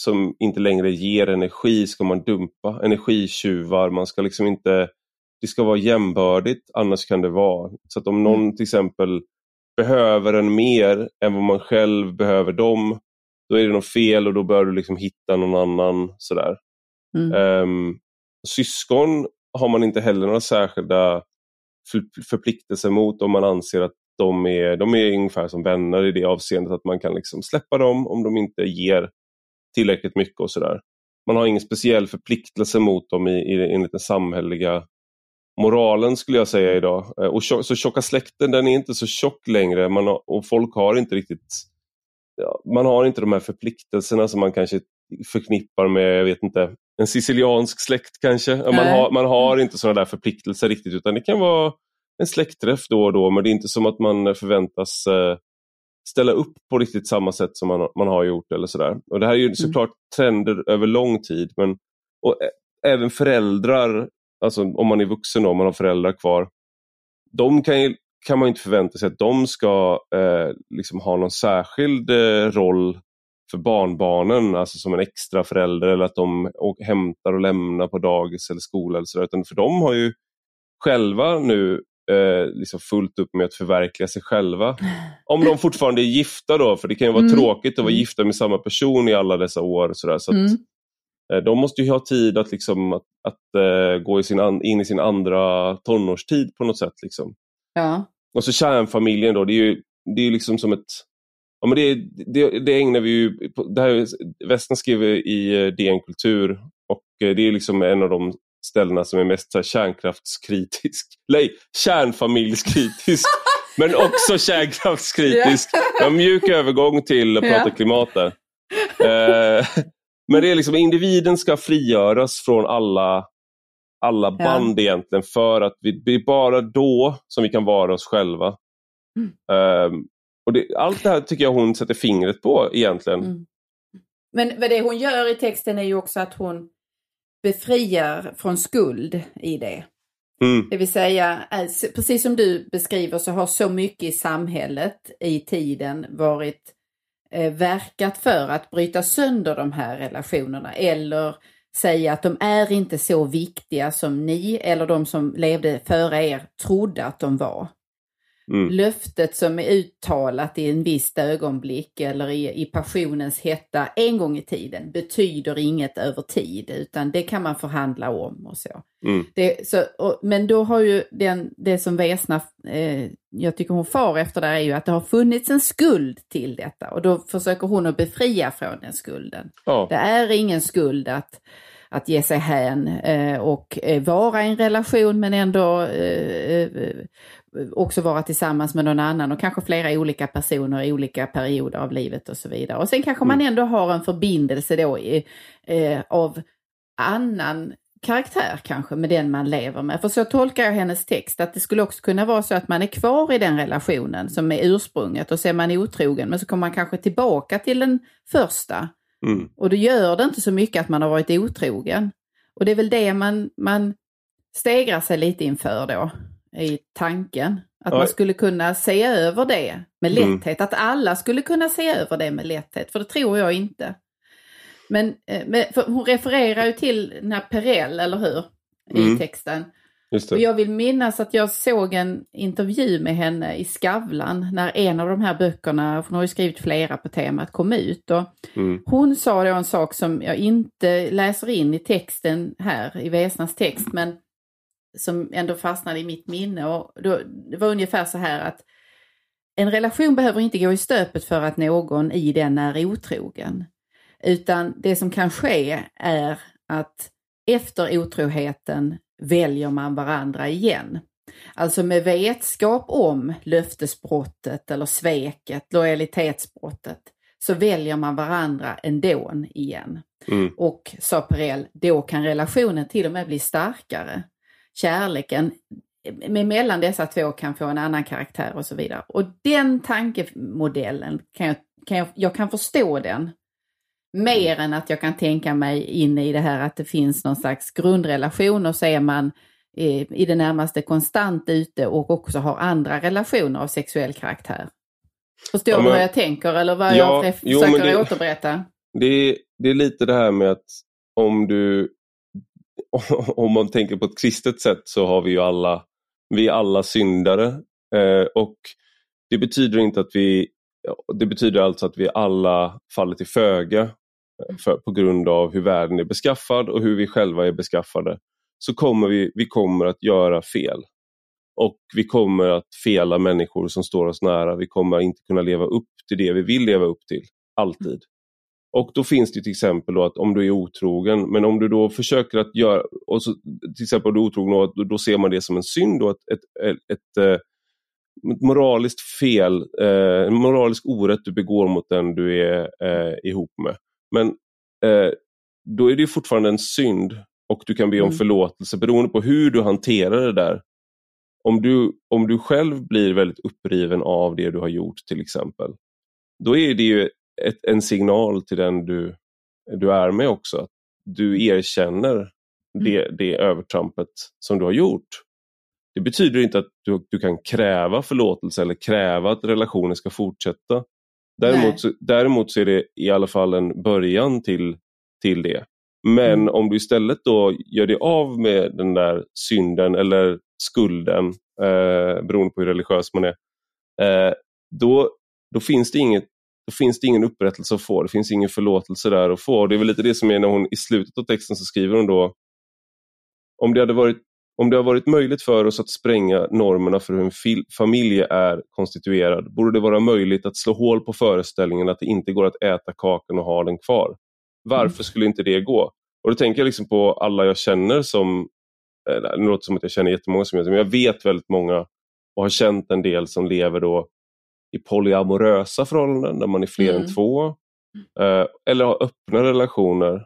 som inte längre ger energi ska man dumpa. Energitjuvar, man ska liksom inte det ska vara jämbördigt, annars kan det vara. Så att om någon till exempel behöver en mer än vad man själv behöver dem, då är det något fel och då bör du liksom hitta någon annan. Sådär. Mm. Um, syskon har man inte heller några särskilda förpliktelser mot om man anser att de är, de är ungefär som vänner i det avseendet att man kan liksom släppa dem om de inte ger tillräckligt mycket och sådär. Man har ingen speciell förpliktelse mot dem i, i, enligt den samhälleliga moralen skulle jag säga idag. Ehm, och tjock, så tjocka släkten den är inte så tjock längre man har, och folk har inte riktigt ja, man har inte de här förpliktelserna som man kanske förknippar med, jag vet inte, en siciliansk släkt kanske. Man har, man har inte sådana där förpliktelser riktigt utan det kan vara en släktträff då och då men det är inte som att man förväntas eh, ställa upp på riktigt samma sätt som man, man har gjort. eller sådär. Och Det här är ju mm. såklart trender över lång tid men och även föräldrar, alltså om man är vuxen och man har föräldrar kvar, de kan, ju, kan man inte förvänta sig att de ska eh, liksom ha någon särskild eh, roll för barnbarnen, alltså som en extra förälder eller att de hämtar och lämnar på dagis eller skola. Eller så där. Utan för de har ju själva nu eh, liksom fullt upp med att förverkliga sig själva. Om de fortfarande är gifta då, för det kan ju vara mm. tråkigt att vara mm. gifta med samma person i alla dessa år. Så, där, så att, mm. eh, de måste ju ha tid att, liksom, att, att eh, gå i sin in i sin andra tonårstid på något sätt. Liksom. Ja. Och så kärnfamiljen då, det är ju det är liksom som ett Ja, men det, det, det ägnar vi ju, det här, skriver i eh, DN Kultur och eh, det är liksom en av de ställena som är mest så här, kärnkraftskritisk. Nej, kärnfamiljskritisk. men också kärnkraftskritisk. En mjuk övergång till att prata klimat där. Eh, men det är liksom individen ska frigöras från alla, alla band ja. egentligen för att vi, det är bara då som vi kan vara oss själva. Mm. Um, och det, allt det här tycker jag hon sätter fingret på egentligen. Mm. Men vad det hon gör i texten är ju också att hon befriar från skuld i det. Mm. Det vill säga, precis som du beskriver så har så mycket i samhället i tiden varit eh, verkat för att bryta sönder de här relationerna eller säga att de är inte så viktiga som ni eller de som levde före er trodde att de var. Mm. Löftet som är uttalat i en visst ögonblick eller i, i passionens hetta en gång i tiden betyder inget över tid utan det kan man förhandla om och så. Mm. Det, så och, men då har ju den, det som Vesna, eh, jag tycker hon far efter där är ju att det har funnits en skuld till detta och då försöker hon att befria från den skulden. Oh. Det är ingen skuld att att ge sig hän eh, och eh, vara i en relation men ändå eh också vara tillsammans med någon annan och kanske flera olika personer i olika perioder av livet och så vidare. Och sen kanske man mm. ändå har en förbindelse då i, eh, av annan karaktär kanske med den man lever med. För så tolkar jag hennes text, att det skulle också kunna vara så att man är kvar i den relationen som är ursprunget och så är man otrogen men så kommer man kanske tillbaka till den första. Mm. Och då gör det inte så mycket att man har varit otrogen. Och det är väl det man, man stegrar sig lite inför då i tanken. Att ja. man skulle kunna se över det med mm. lätthet. Mm. Att alla skulle kunna se över det med lätthet, för det tror jag inte. Men eh, hon refererar ju till den här Perell, eller hur? I mm. texten. Och jag vill minnas att jag såg en intervju med henne i Skavlan när en av de här böckerna, hon har ju skrivit flera på temat, kom ut. Och mm. Hon sa då en sak som jag inte läser in i texten här, i Vesnas text, men som ändå fastnade i mitt minne. Och då, det var ungefär så här att en relation behöver inte gå i stöpet för att någon i den är otrogen. Utan det som kan ske är att efter otroheten väljer man varandra igen. Alltså med vetskap om löftesbrottet eller sveket, lojalitetsbrottet, så väljer man varandra ändå igen. Mm. Och sa Perel, då kan relationen till och med bli starkare kärleken mellan dessa två kan få en annan karaktär och så vidare. Och den tankemodellen, kan jag, kan jag, jag kan förstå den. Mer än att jag kan tänka mig in i det här att det finns någon slags grundrelation och så är man i det närmaste konstant ute och också har andra relationer av sexuell karaktär. Förstår du ja, vad jag tänker eller vad ja, jag försöker det, återberätta? Det, det är lite det här med att om du om man tänker på ett kristet sätt så har vi ju alla, vi är alla syndare. Eh, och det betyder inte att vi, det betyder alltså att vi alla faller till föga. Eh, för, på grund av hur världen är beskaffad och hur vi själva är beskaffade, så kommer vi, vi kommer att göra fel. Och vi kommer att fela människor som står oss nära. Vi kommer inte kunna leva upp till det vi vill leva upp till, alltid. Och då finns det till exempel att om du är otrogen, men om du då försöker att göra, och så, till exempel om du är otrogen, då, då ser man det som en synd, då, ett, ett, ett, ett, ett moraliskt fel, eh, en moralisk orätt du begår mot den du är eh, ihop med. Men eh, då är det fortfarande en synd och du kan be om mm. förlåtelse beroende på hur du hanterar det där. Om du, om du själv blir väldigt uppriven av det du har gjort till exempel, då är det ju ett, en signal till den du, du är med också. Att du erkänner mm. det, det övertrampet som du har gjort. Det betyder inte att du, du kan kräva förlåtelse eller kräva att relationen ska fortsätta. Däremot, så, däremot så är det i alla fall en början till, till det. Men mm. om du istället då gör dig av med den där synden eller skulden, eh, beroende på hur religiös man är, eh, då, då, finns det inget, då finns det ingen upprättelse att få, det finns ingen förlåtelse där att få. Och det är väl lite det som är när hon i slutet av texten så skriver hon då om det hade varit om det har varit möjligt för oss att spränga normerna för hur en familj är konstituerad borde det vara möjligt att slå hål på föreställningen att det inte går att äta kakan och ha den kvar. Varför mm. skulle inte det gå? Och Då tänker jag liksom på alla jag känner som, eh, det låter som att jag känner jättemånga som jag, men jag vet väldigt många och har känt en del som lever då i polyamorösa förhållanden där man är fler mm. än två. Eh, eller har öppna relationer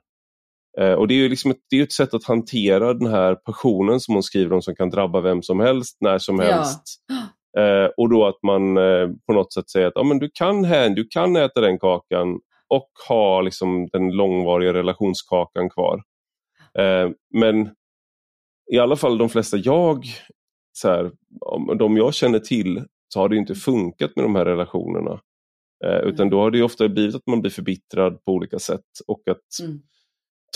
Eh, och Det är ju liksom ett, det är ett sätt att hantera den här passionen som hon skriver om som kan drabba vem som helst, när som helst. Ja. Eh, och då att man eh, på något sätt säger att ja, men du, kan du kan äta den kakan och ha liksom, den långvariga relationskakan kvar. Eh, men i alla fall de flesta jag, så här, de jag känner till, så har det inte funkat med de här relationerna. Eh, utan då har det ofta blivit att man blir förbittrad på olika sätt och att mm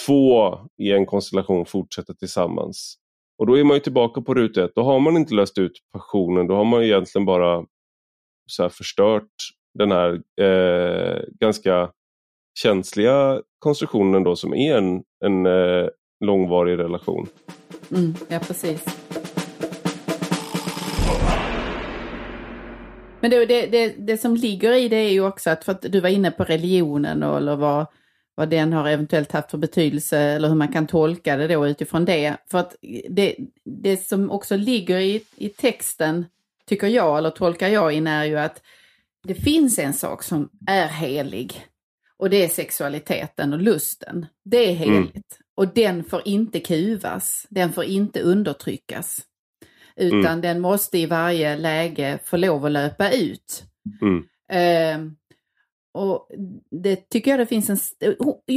två i en konstellation fortsätter tillsammans. Och då är man ju tillbaka på ruta ett. Då har man inte löst ut passionen. Då har man egentligen bara så förstört den här eh, ganska känsliga konstruktionen då som är en, en eh, långvarig relation. Mm, ja, precis. Men det, det, det, som ligger i det är ju också att, för att du var inne på religionen och, eller vad vad den har eventuellt haft för betydelse eller hur man kan tolka det då utifrån det. För att det, det som också ligger i, i texten, tycker jag, eller tolkar jag in, är ju att det finns en sak som är helig. Och det är sexualiteten och lusten. Det är mm. heligt. Mm. Och den får inte kuvas, den får inte undertryckas. Utan mm. den måste i varje läge få lov att löpa ut. Mm. Eh, och det tycker jag det finns en,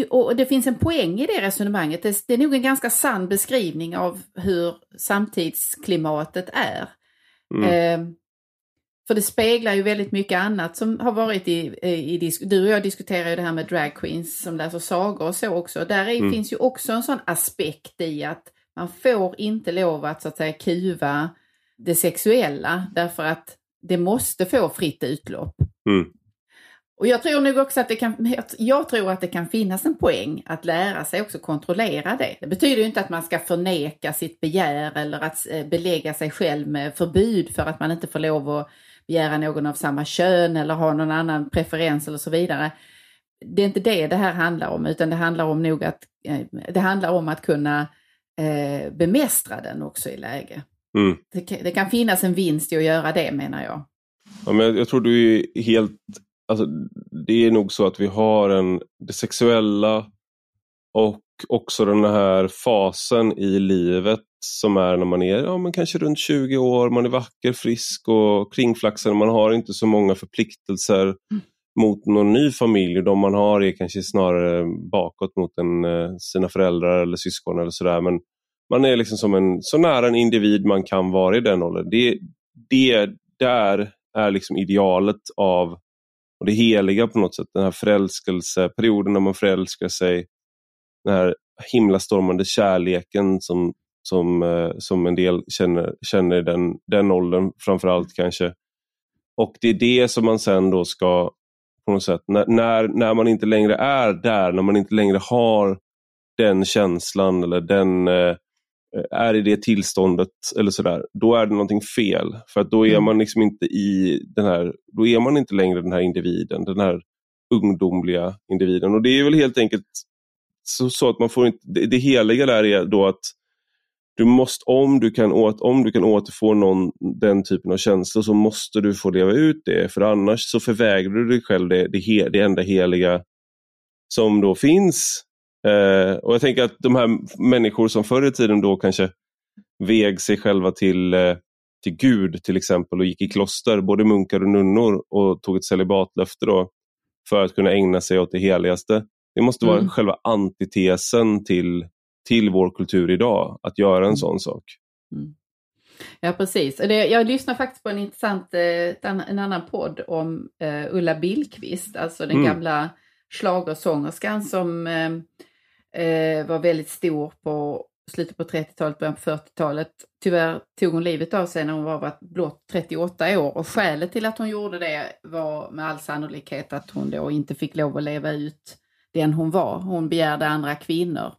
och det finns en poäng i det resonemanget. Det, det är nog en ganska sann beskrivning av hur samtidsklimatet är. Mm. Eh, för det speglar ju väldigt mycket annat som har varit i, i, i Du och jag diskuterar ju det här med dragqueens som läser sagor och så också. Där är, mm. finns ju också en sån aspekt i att man får inte lov att så att säga kuva det sexuella därför att det måste få fritt utlopp. Mm. Och jag tror nog också att det kan, jag tror att det kan finnas en poäng att lära sig också kontrollera det. Det betyder inte att man ska förneka sitt begär eller att eh, belägga sig själv med förbud för att man inte får lov att begära någon av samma kön eller ha någon annan preferens eller så vidare. Det är inte det det här handlar om utan det handlar om nog att eh, det handlar om att kunna eh, bemästra den också i läge. Mm. Det, det, kan finnas en vinst i att göra det menar jag. Ja, men jag tror du är helt alltså, det är nog så att vi har en, det sexuella och också den här fasen i livet som är när man är ja, men kanske runt 20 år, man är vacker, frisk och kringflaxande. Man har inte så många förpliktelser mm mot någon ny familj. och De man har är kanske snarare bakåt mot en, eh, sina föräldrar eller syskon eller sådär. Men man är liksom som en, så nära en individ man kan vara i den åldern. Det, det där är liksom idealet av och det heliga på något sätt. Den här förälskelseperioden när man förälskar sig. Den här himlastormande kärleken som, som, eh, som en del känner, känner den, den åldern framförallt kanske. Och det är det som man sen då ska på något sätt. När, när, när man inte längre är där, när man inte längre har den känslan eller den eh, är i det tillståndet eller sådär, då är det någonting fel. För att då är mm. man liksom inte i den här, då är man inte längre den här individen, den här ungdomliga individen. Och det är väl helt enkelt så, så att man får inte, det, det heliga där är då att du måste, om du kan, åt, om du kan återfå någon, den typen av känslor så måste du få leva ut det. För annars så förvägrar du dig själv det, det, he, det enda heliga som då finns. Eh, och jag tänker att de här människor som förr i tiden då kanske veg sig själva till, eh, till Gud till exempel och gick i kloster, både munkar och nunnor och tog ett celibatlöfte då för att kunna ägna sig åt det heligaste. Det måste vara mm. själva antitesen till till vår kultur idag att göra en mm. sån sak. Mm. Ja precis. Det, jag lyssnar faktiskt på en intressant, eh, en annan podd om uh, Ulla Billqvist, alltså den mm. gamla schlagersångerskan som uh, var väldigt stor på slutet på 30-talet, början på 40-talet. Tyvärr tog hon livet av sig när hon var blott 38 år och skälet till att hon gjorde det var med all sannolikhet att hon då inte fick lov att leva ut den hon var. Hon begärde andra kvinnor.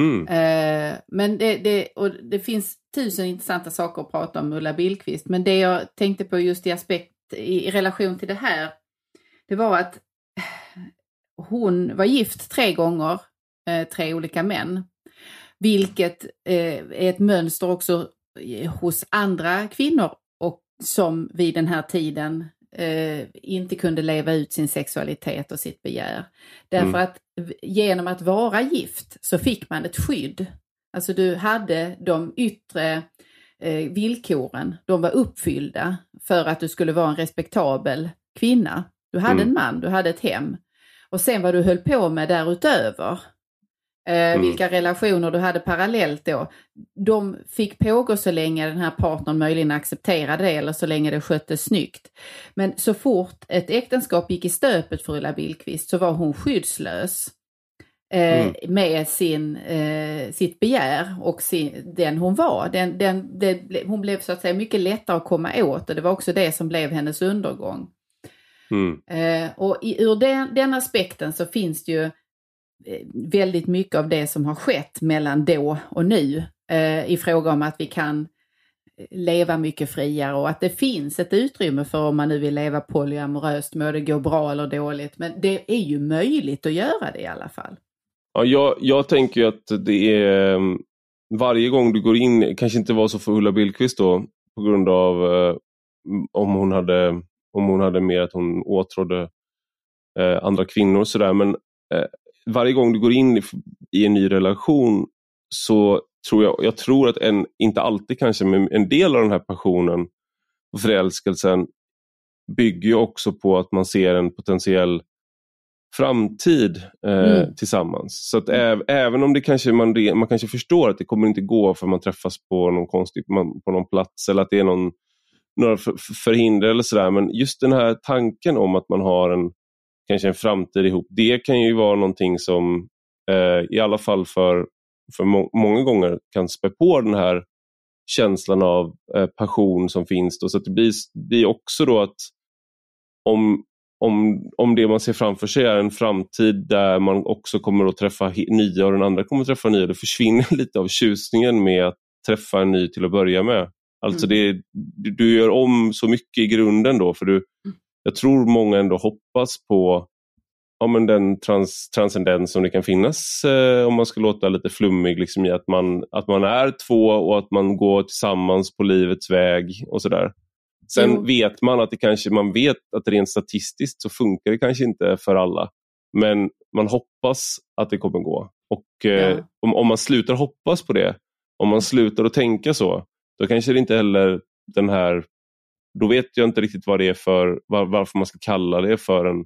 Mm. Eh, men det, det, och det finns tusen intressanta saker att prata om Ulla Billqvist, men det jag tänkte på just i aspekt i, i relation till det här, det var att hon var gift tre gånger, eh, tre olika män, vilket eh, är ett mönster också eh, hos andra kvinnor och som vid den här tiden eh, inte kunde leva ut sin sexualitet och sitt begär. Därför mm. att genom att vara gift så fick man ett skydd. Alltså du hade de yttre eh, villkoren, de var uppfyllda för att du skulle vara en respektabel kvinna. Du hade mm. en man, du hade ett hem. Och sen vad du höll på med därutöver, mm. Vilka relationer du hade parallellt då. De fick pågå så länge den här partnern möjligen accepterade det eller så länge det sköttes snyggt. Men så fort ett äktenskap gick i stöpet för Ulla Billqvist så var hon skyddslös. Eh, mm. med sin, eh, sitt begär och sin, den hon var. Den, den, den, hon blev så att säga mycket lättare att komma åt och det var också det som blev hennes undergång. Mm. Eh, och i, ur den, den aspekten så finns det ju Eh, Eh, väldigt mycket av det som har skett mellan då och nu eh, i fråga om att vi kan eh, leva mycket friare och att det finns ett utrymme för om man nu vill leva polyamoröst, må det gå bra eller dåligt. Men det är ju möjligt att göra det i alla fall. Ja, jag, jag tänker att det är mm, varje gång du går in, kanske inte var så för Ulla Billqvist då, på grund av eh, om, hon hade, om hon hade mer att hon åtrådde eh, andra kvinnor och sådär, men eh, varje gång du går in i, i en ny relation så tror jag, jag tror att en, inte alltid kanske, men en del av den här passionen och förälskelsen bygger också på att man ser en potentiell framtid eh, mm. tillsammans. Så att äv, även om det kanske man, man kanske förstår att det kommer inte gå för man träffas på någon konstig man, på någon plats eller att det är någon, några för, förhinder eller sådär. Men just den här tanken om att man har en kanske en framtid ihop. Det kan ju vara någonting som eh, i alla fall för, för må många gånger kan spä på den här känslan av eh, passion som finns. Då. Så det blir, blir också då att om, om, om det man ser framför sig är en framtid där man också kommer att träffa nya och den andra kommer att träffa nya, då försvinner lite av tjusningen med att träffa en ny till att börja med. Alltså mm. det, du, du, gör om så mycket i grunden då för du, mm jag tror många ändå hoppas på ja, men den trans, transcendens som det kan finnas eh, om man ska låta lite flummig liksom, i att man, att man är två och att man går tillsammans på livets väg och sådär. Sen mm. vet man att det kanske, man vet att rent statistiskt så funkar det kanske inte för alla. Men man hoppas att det kommer gå. Och eh, ja. om, om man slutar hoppas på det, om man slutar att tänka så, då kanske det inte heller den här då vet jag inte riktigt vad det är för, var, varför man ska kalla det för en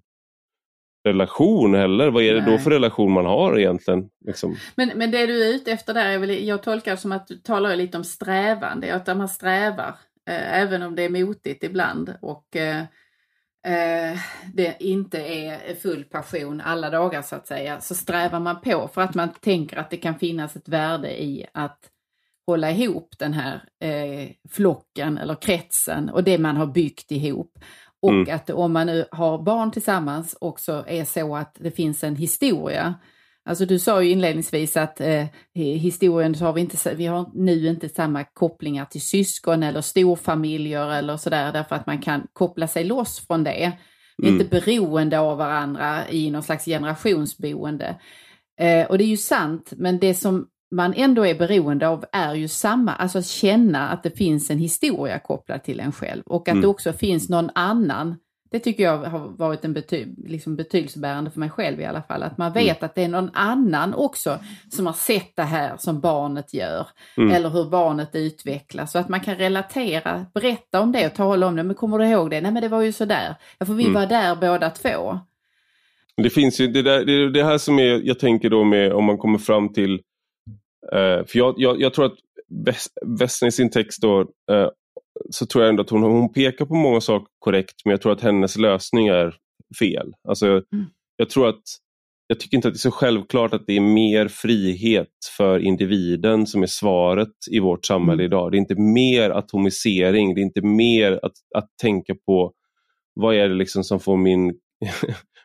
relation heller. Vad är det Nej. då för relation man har egentligen? Liksom? Men, men det du är ute efter där, är väl, jag tolkar som att du talar lite om strävan, det är att man strävar, eh, även om det är motigt ibland och eh, eh, det inte är full passion alla dagar så att säga, så strävar man på för att man tänker att det kan finnas ett värde i att hålla ihop den här eh, flocken eller kretsen och det man har byggt ihop. Och Mm. att om man nu har barn tillsammans också är så att det finns en historia. Alltså du sa ju inledningsvis att eh, historien så har vi, inte, vi har nu inte samma kopplingar till syskon eller storfamiljer eller sådär därför att man kan koppla sig loss från det. Vi är Mm. inte beroende av varandra i någon slags generationsboende. Eh, och det är ju sant, men det som man ändå är beroende av är ju samma, alltså att känna att det finns en historia kopplad till en själv och att Mm. det också finns någon annan. Det tycker jag har varit en bety liksom betydelsebärande för mig själv i alla fall, att man vet att det är någon annan också som har sett det här som barnet gör Mm. eller hur barnet utvecklas så att man kan relatera, berätta om det och tala om det. Men kommer du ihåg det? Nej men det var ju sådär. Ja, för vi Mm. var där båda två. Det finns ju det, där, det, det här som är, jag tänker då med om man kommer fram till, för jag, jag, jag tror att West, Western i sin text då, eh, så tror jag ändå att hon, hon pekar på många saker korrekt men jag tror att hennes lösning är fel. Alltså, Jag tror att jag tycker inte att det är så självklart att det är mer frihet för individen som är svaret i vårt samhälle Mm. idag. Det är inte mer atomisering, det är inte mer att, att tänka på vad är det liksom som får min,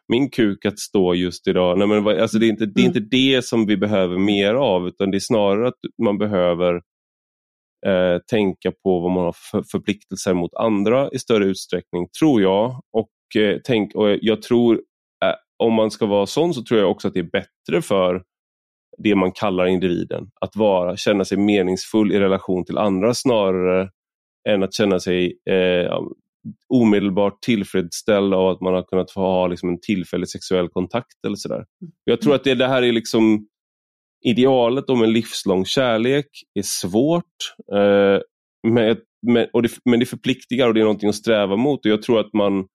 min kuk att stå just idag. Nej, men, alltså, det, är inte, det är inte det som vi behöver mer av utan det är snarare att man behöver eh, tänka på vad man har för förpliktelser mot andra i större utsträckning, tror jag. Och, eh, tänk, och jag tror, eh, om man ska vara sån så tror jag också att det är bättre för det man kallar individen. Att vara, känna sig meningsfull i relation till andra snarare än att känna sig eh, omedelbart tillfredsställd av att man har kunnat få ha liksom, en tillfällig sexuell kontakt eller sådär. Jag tror att det, det här är liksom idealet om en livslång kärlek är svårt. Eh, men, men, och det, men det förpliktigar och det är någonting att sträva mot. Och jag tror att man,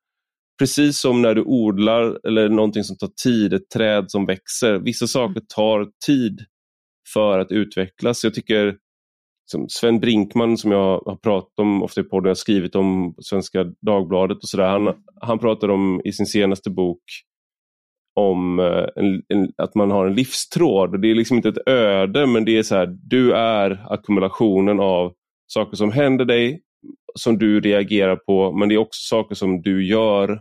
precis som när du odlar eller någonting som tar tid, ett träd som växer. Vissa saker tar tid för att utvecklas. Jag tycker som Sven Brinkman som jag har pratat om ofta i podden, jag har skrivit om Svenska Dagbladet och sådär. Han, han pratar om i sin senaste bok om eh, en, en, att man har en livstråd. Det är liksom inte ett öde men det är så här, du är ackumulationen av saker som händer dig, som du reagerar på, men det är också saker som du gör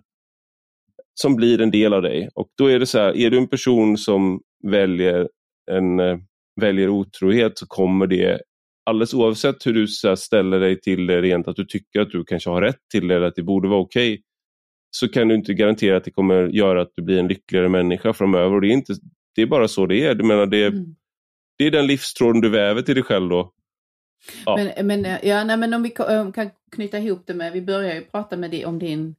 som blir en del av dig. Och då är det så här, är du en person som väljer, en, eh, väljer otrohet så kommer det alldeles oavsett hur du här, ställer dig till det rent att du tycker att du kanske har rätt till det eller att det borde vara okej så kan du inte garantera att det kommer göra att du blir en lyckligare människa framöver. Och det, är inte, det är bara så det är. Du menar, det, Mm. det är den livstråden du väver till dig själv då. Ja. Men, men, ja, nej, men om vi kan knyta ihop det med, vi börjar ju prata med di, om din,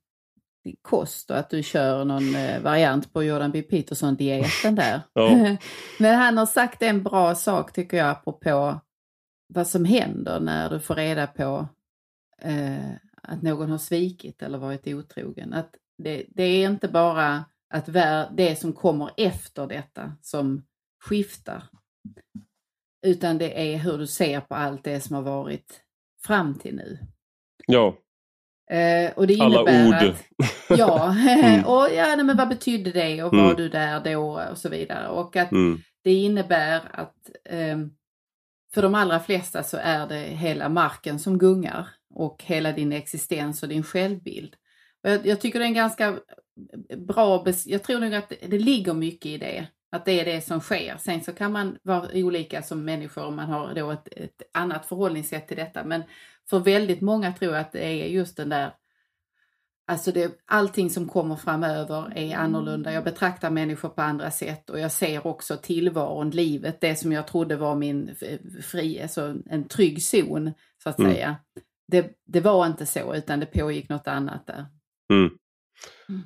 din kost och att du kör någon eh, variant på Jordan B. Peterson-dieten där. Ja. men han har sagt en bra sak tycker jag apropå vad som händer när du får reda på eh, att någon har svikit eller varit otrogen. Att det, det är inte bara att det som kommer efter detta som skiftar. Utan det är hur du ser på allt det som har varit fram till nu. ja, Eh, och det alla ord. Att, ja, Mm. och ja, nej, men vad betydde det och Mm. var du där då och så vidare. Och att Mm. det innebär att ehm, för de allra flesta så är det hela marken som gungar och hela din existens och din självbild. Jag, jag tycker det är en ganska bra, jag tror nog att det, det ligger mycket i det. Att det är det som sker. Sen så kan man vara olika som människor om man har då ett, ett annat förhållningssätt till detta. Men för väldigt många tror jag att det är just den där Alltså det, allting som kommer framöver är annorlunda. Jag betraktar människor på andra sätt och jag ser också tillvaron, livet, det som jag trodde var min fri, alltså en trygg zon så att Mm. säga. Det, det var inte så utan det pågick något annat där. Mm.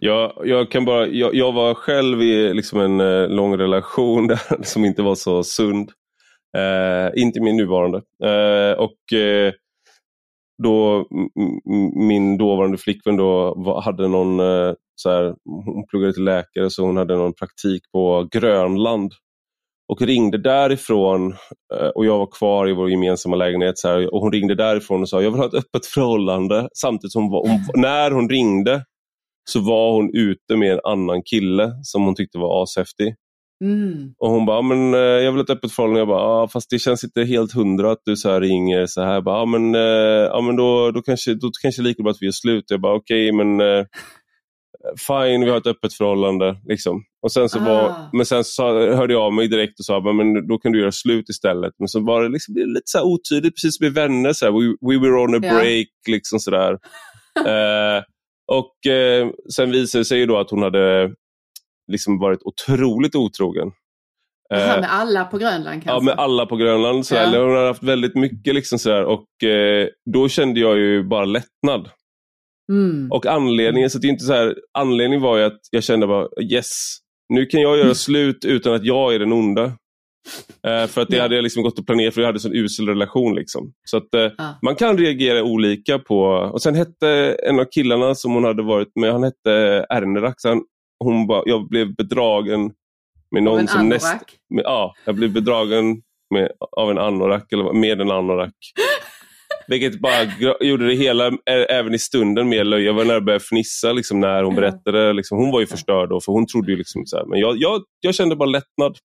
Jag, jag, kan bara, jag, jag var själv i liksom en eh, lång relation där, som inte var så sund. Eh, inte min nuvarande. Eh, och eh, då Min dåvarande flickvän då hade någon, eh, så här, hon pluggade till läkare så hon hade någon praktik på Grönland. Och ringde därifrån eh, och jag var kvar i vår gemensamma lägenhet så här, och hon ringde därifrån och sa jag vill ha ett öppet förhållande. Samtidigt som hon, var- hon, när hon ringde så var hon ute med en annan kille som hon tyckte var ashäftig. Mm. Och hon bara, men eh, jag vill ha ett öppet förhållande. Jag bara, ah, fast det känns inte helt hundra att du så här ringer så här. Jag bara, ah, men, eh, men då, då, kanske, då kanske lika bra att vi gör slut. Jag bara, okej, okay, men eh, fine, vi har ett öppet förhållande. Liksom. Och sen så var, Ah. men sen så hörde jag av mig direkt och sa, men då kan du göra slut istället. Men så var det liksom lite så otydligt, precis som i vänner. Så här, we, we were on a Ja. break, liksom sådär. eh, och eh, sen visade det sig ju då att hon hade liksom varit otroligt otrogen. Eh, med alla på Grönland kanske? Ja, med alla på Grönland. Så Ja. Hon har haft väldigt mycket. Liksom så här, och eh, Då kände jag ju bara lättnad. Mm. Och anledningen, så det är inte så här, anledningen var ju att jag kände bara yes, nu kan jag göra slut utan att jag är den onda. Eh, för att det Ja. hade jag liksom gått och planerat för jag hade en sån usel relation. Liksom. Så att eh, Ja. man kan reagera olika på... Och sen hette en av killarna som hon hade varit med, han hette Ernerak. så han- Hon bara, jag blev bedragen med någon en som näst, anorak? med, ja, jag blev bedragen med, av en anorak, eller med en anorak. Vilket bara gjorde det hela, även i stunden, mer löjligt. Jag var nära att börja fnissa liksom, när hon berättade. Liksom, hon var ju förstörd då, för hon trodde ju liksom så här, Men jag, jag, jag kände bara lättnad.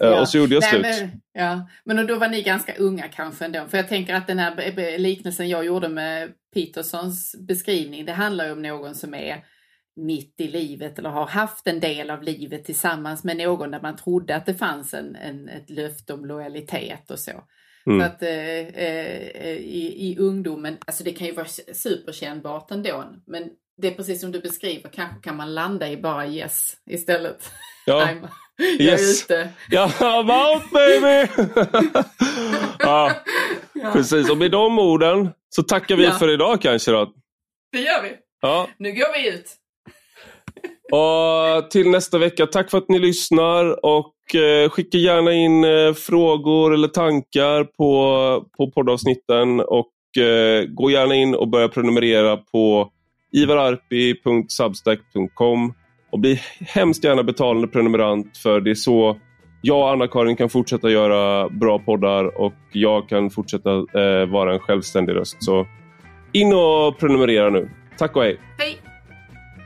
Ja. Och så gjorde jag Nej, slut. Men, ja. men då var ni ganska unga kanske ändå. För jag tänker att den här liknelsen jag gjorde med Petersons beskrivning, det handlar ju om någon som är mitt i livet eller har haft en del av livet tillsammans med någon där man trodde att det fanns en, en, ett löfte om lojalitet och så. Mm. Att eh, eh, i, i ungdomen, alltså det kan ju vara superkännbart ändå, men det är precis som du beskriver, kanske kan man landa i bara yes istället. Ja. I'm, jag är Yes. ute. Ja, I'm out baby! ja, precis. Och med de orden så tackar vi Ja. för idag kanske. Då. Det gör vi. Ja. Nu går vi ut. Och till nästa vecka, tack för att ni lyssnar och eh, skicka gärna in eh, frågor eller tankar på, på poddavsnitten och eh, gå gärna in och börja prenumerera på ivararpi.substack.com och bli hemskt gärna betalande prenumerant för det är så jag och Anna-Karin kan fortsätta göra bra poddar och jag kan fortsätta eh, vara en självständig röst. Så in och prenumerera nu. Tack och hej! Hej!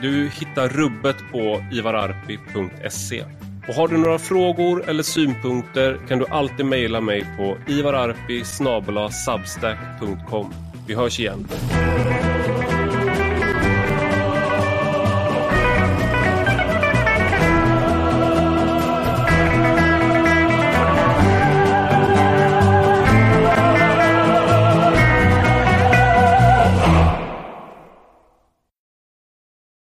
Du hittar rubbet på ivararpi.se. Och har du några frågor eller synpunkter kan du alltid mejla mig på ivararpi Vi hörs igen.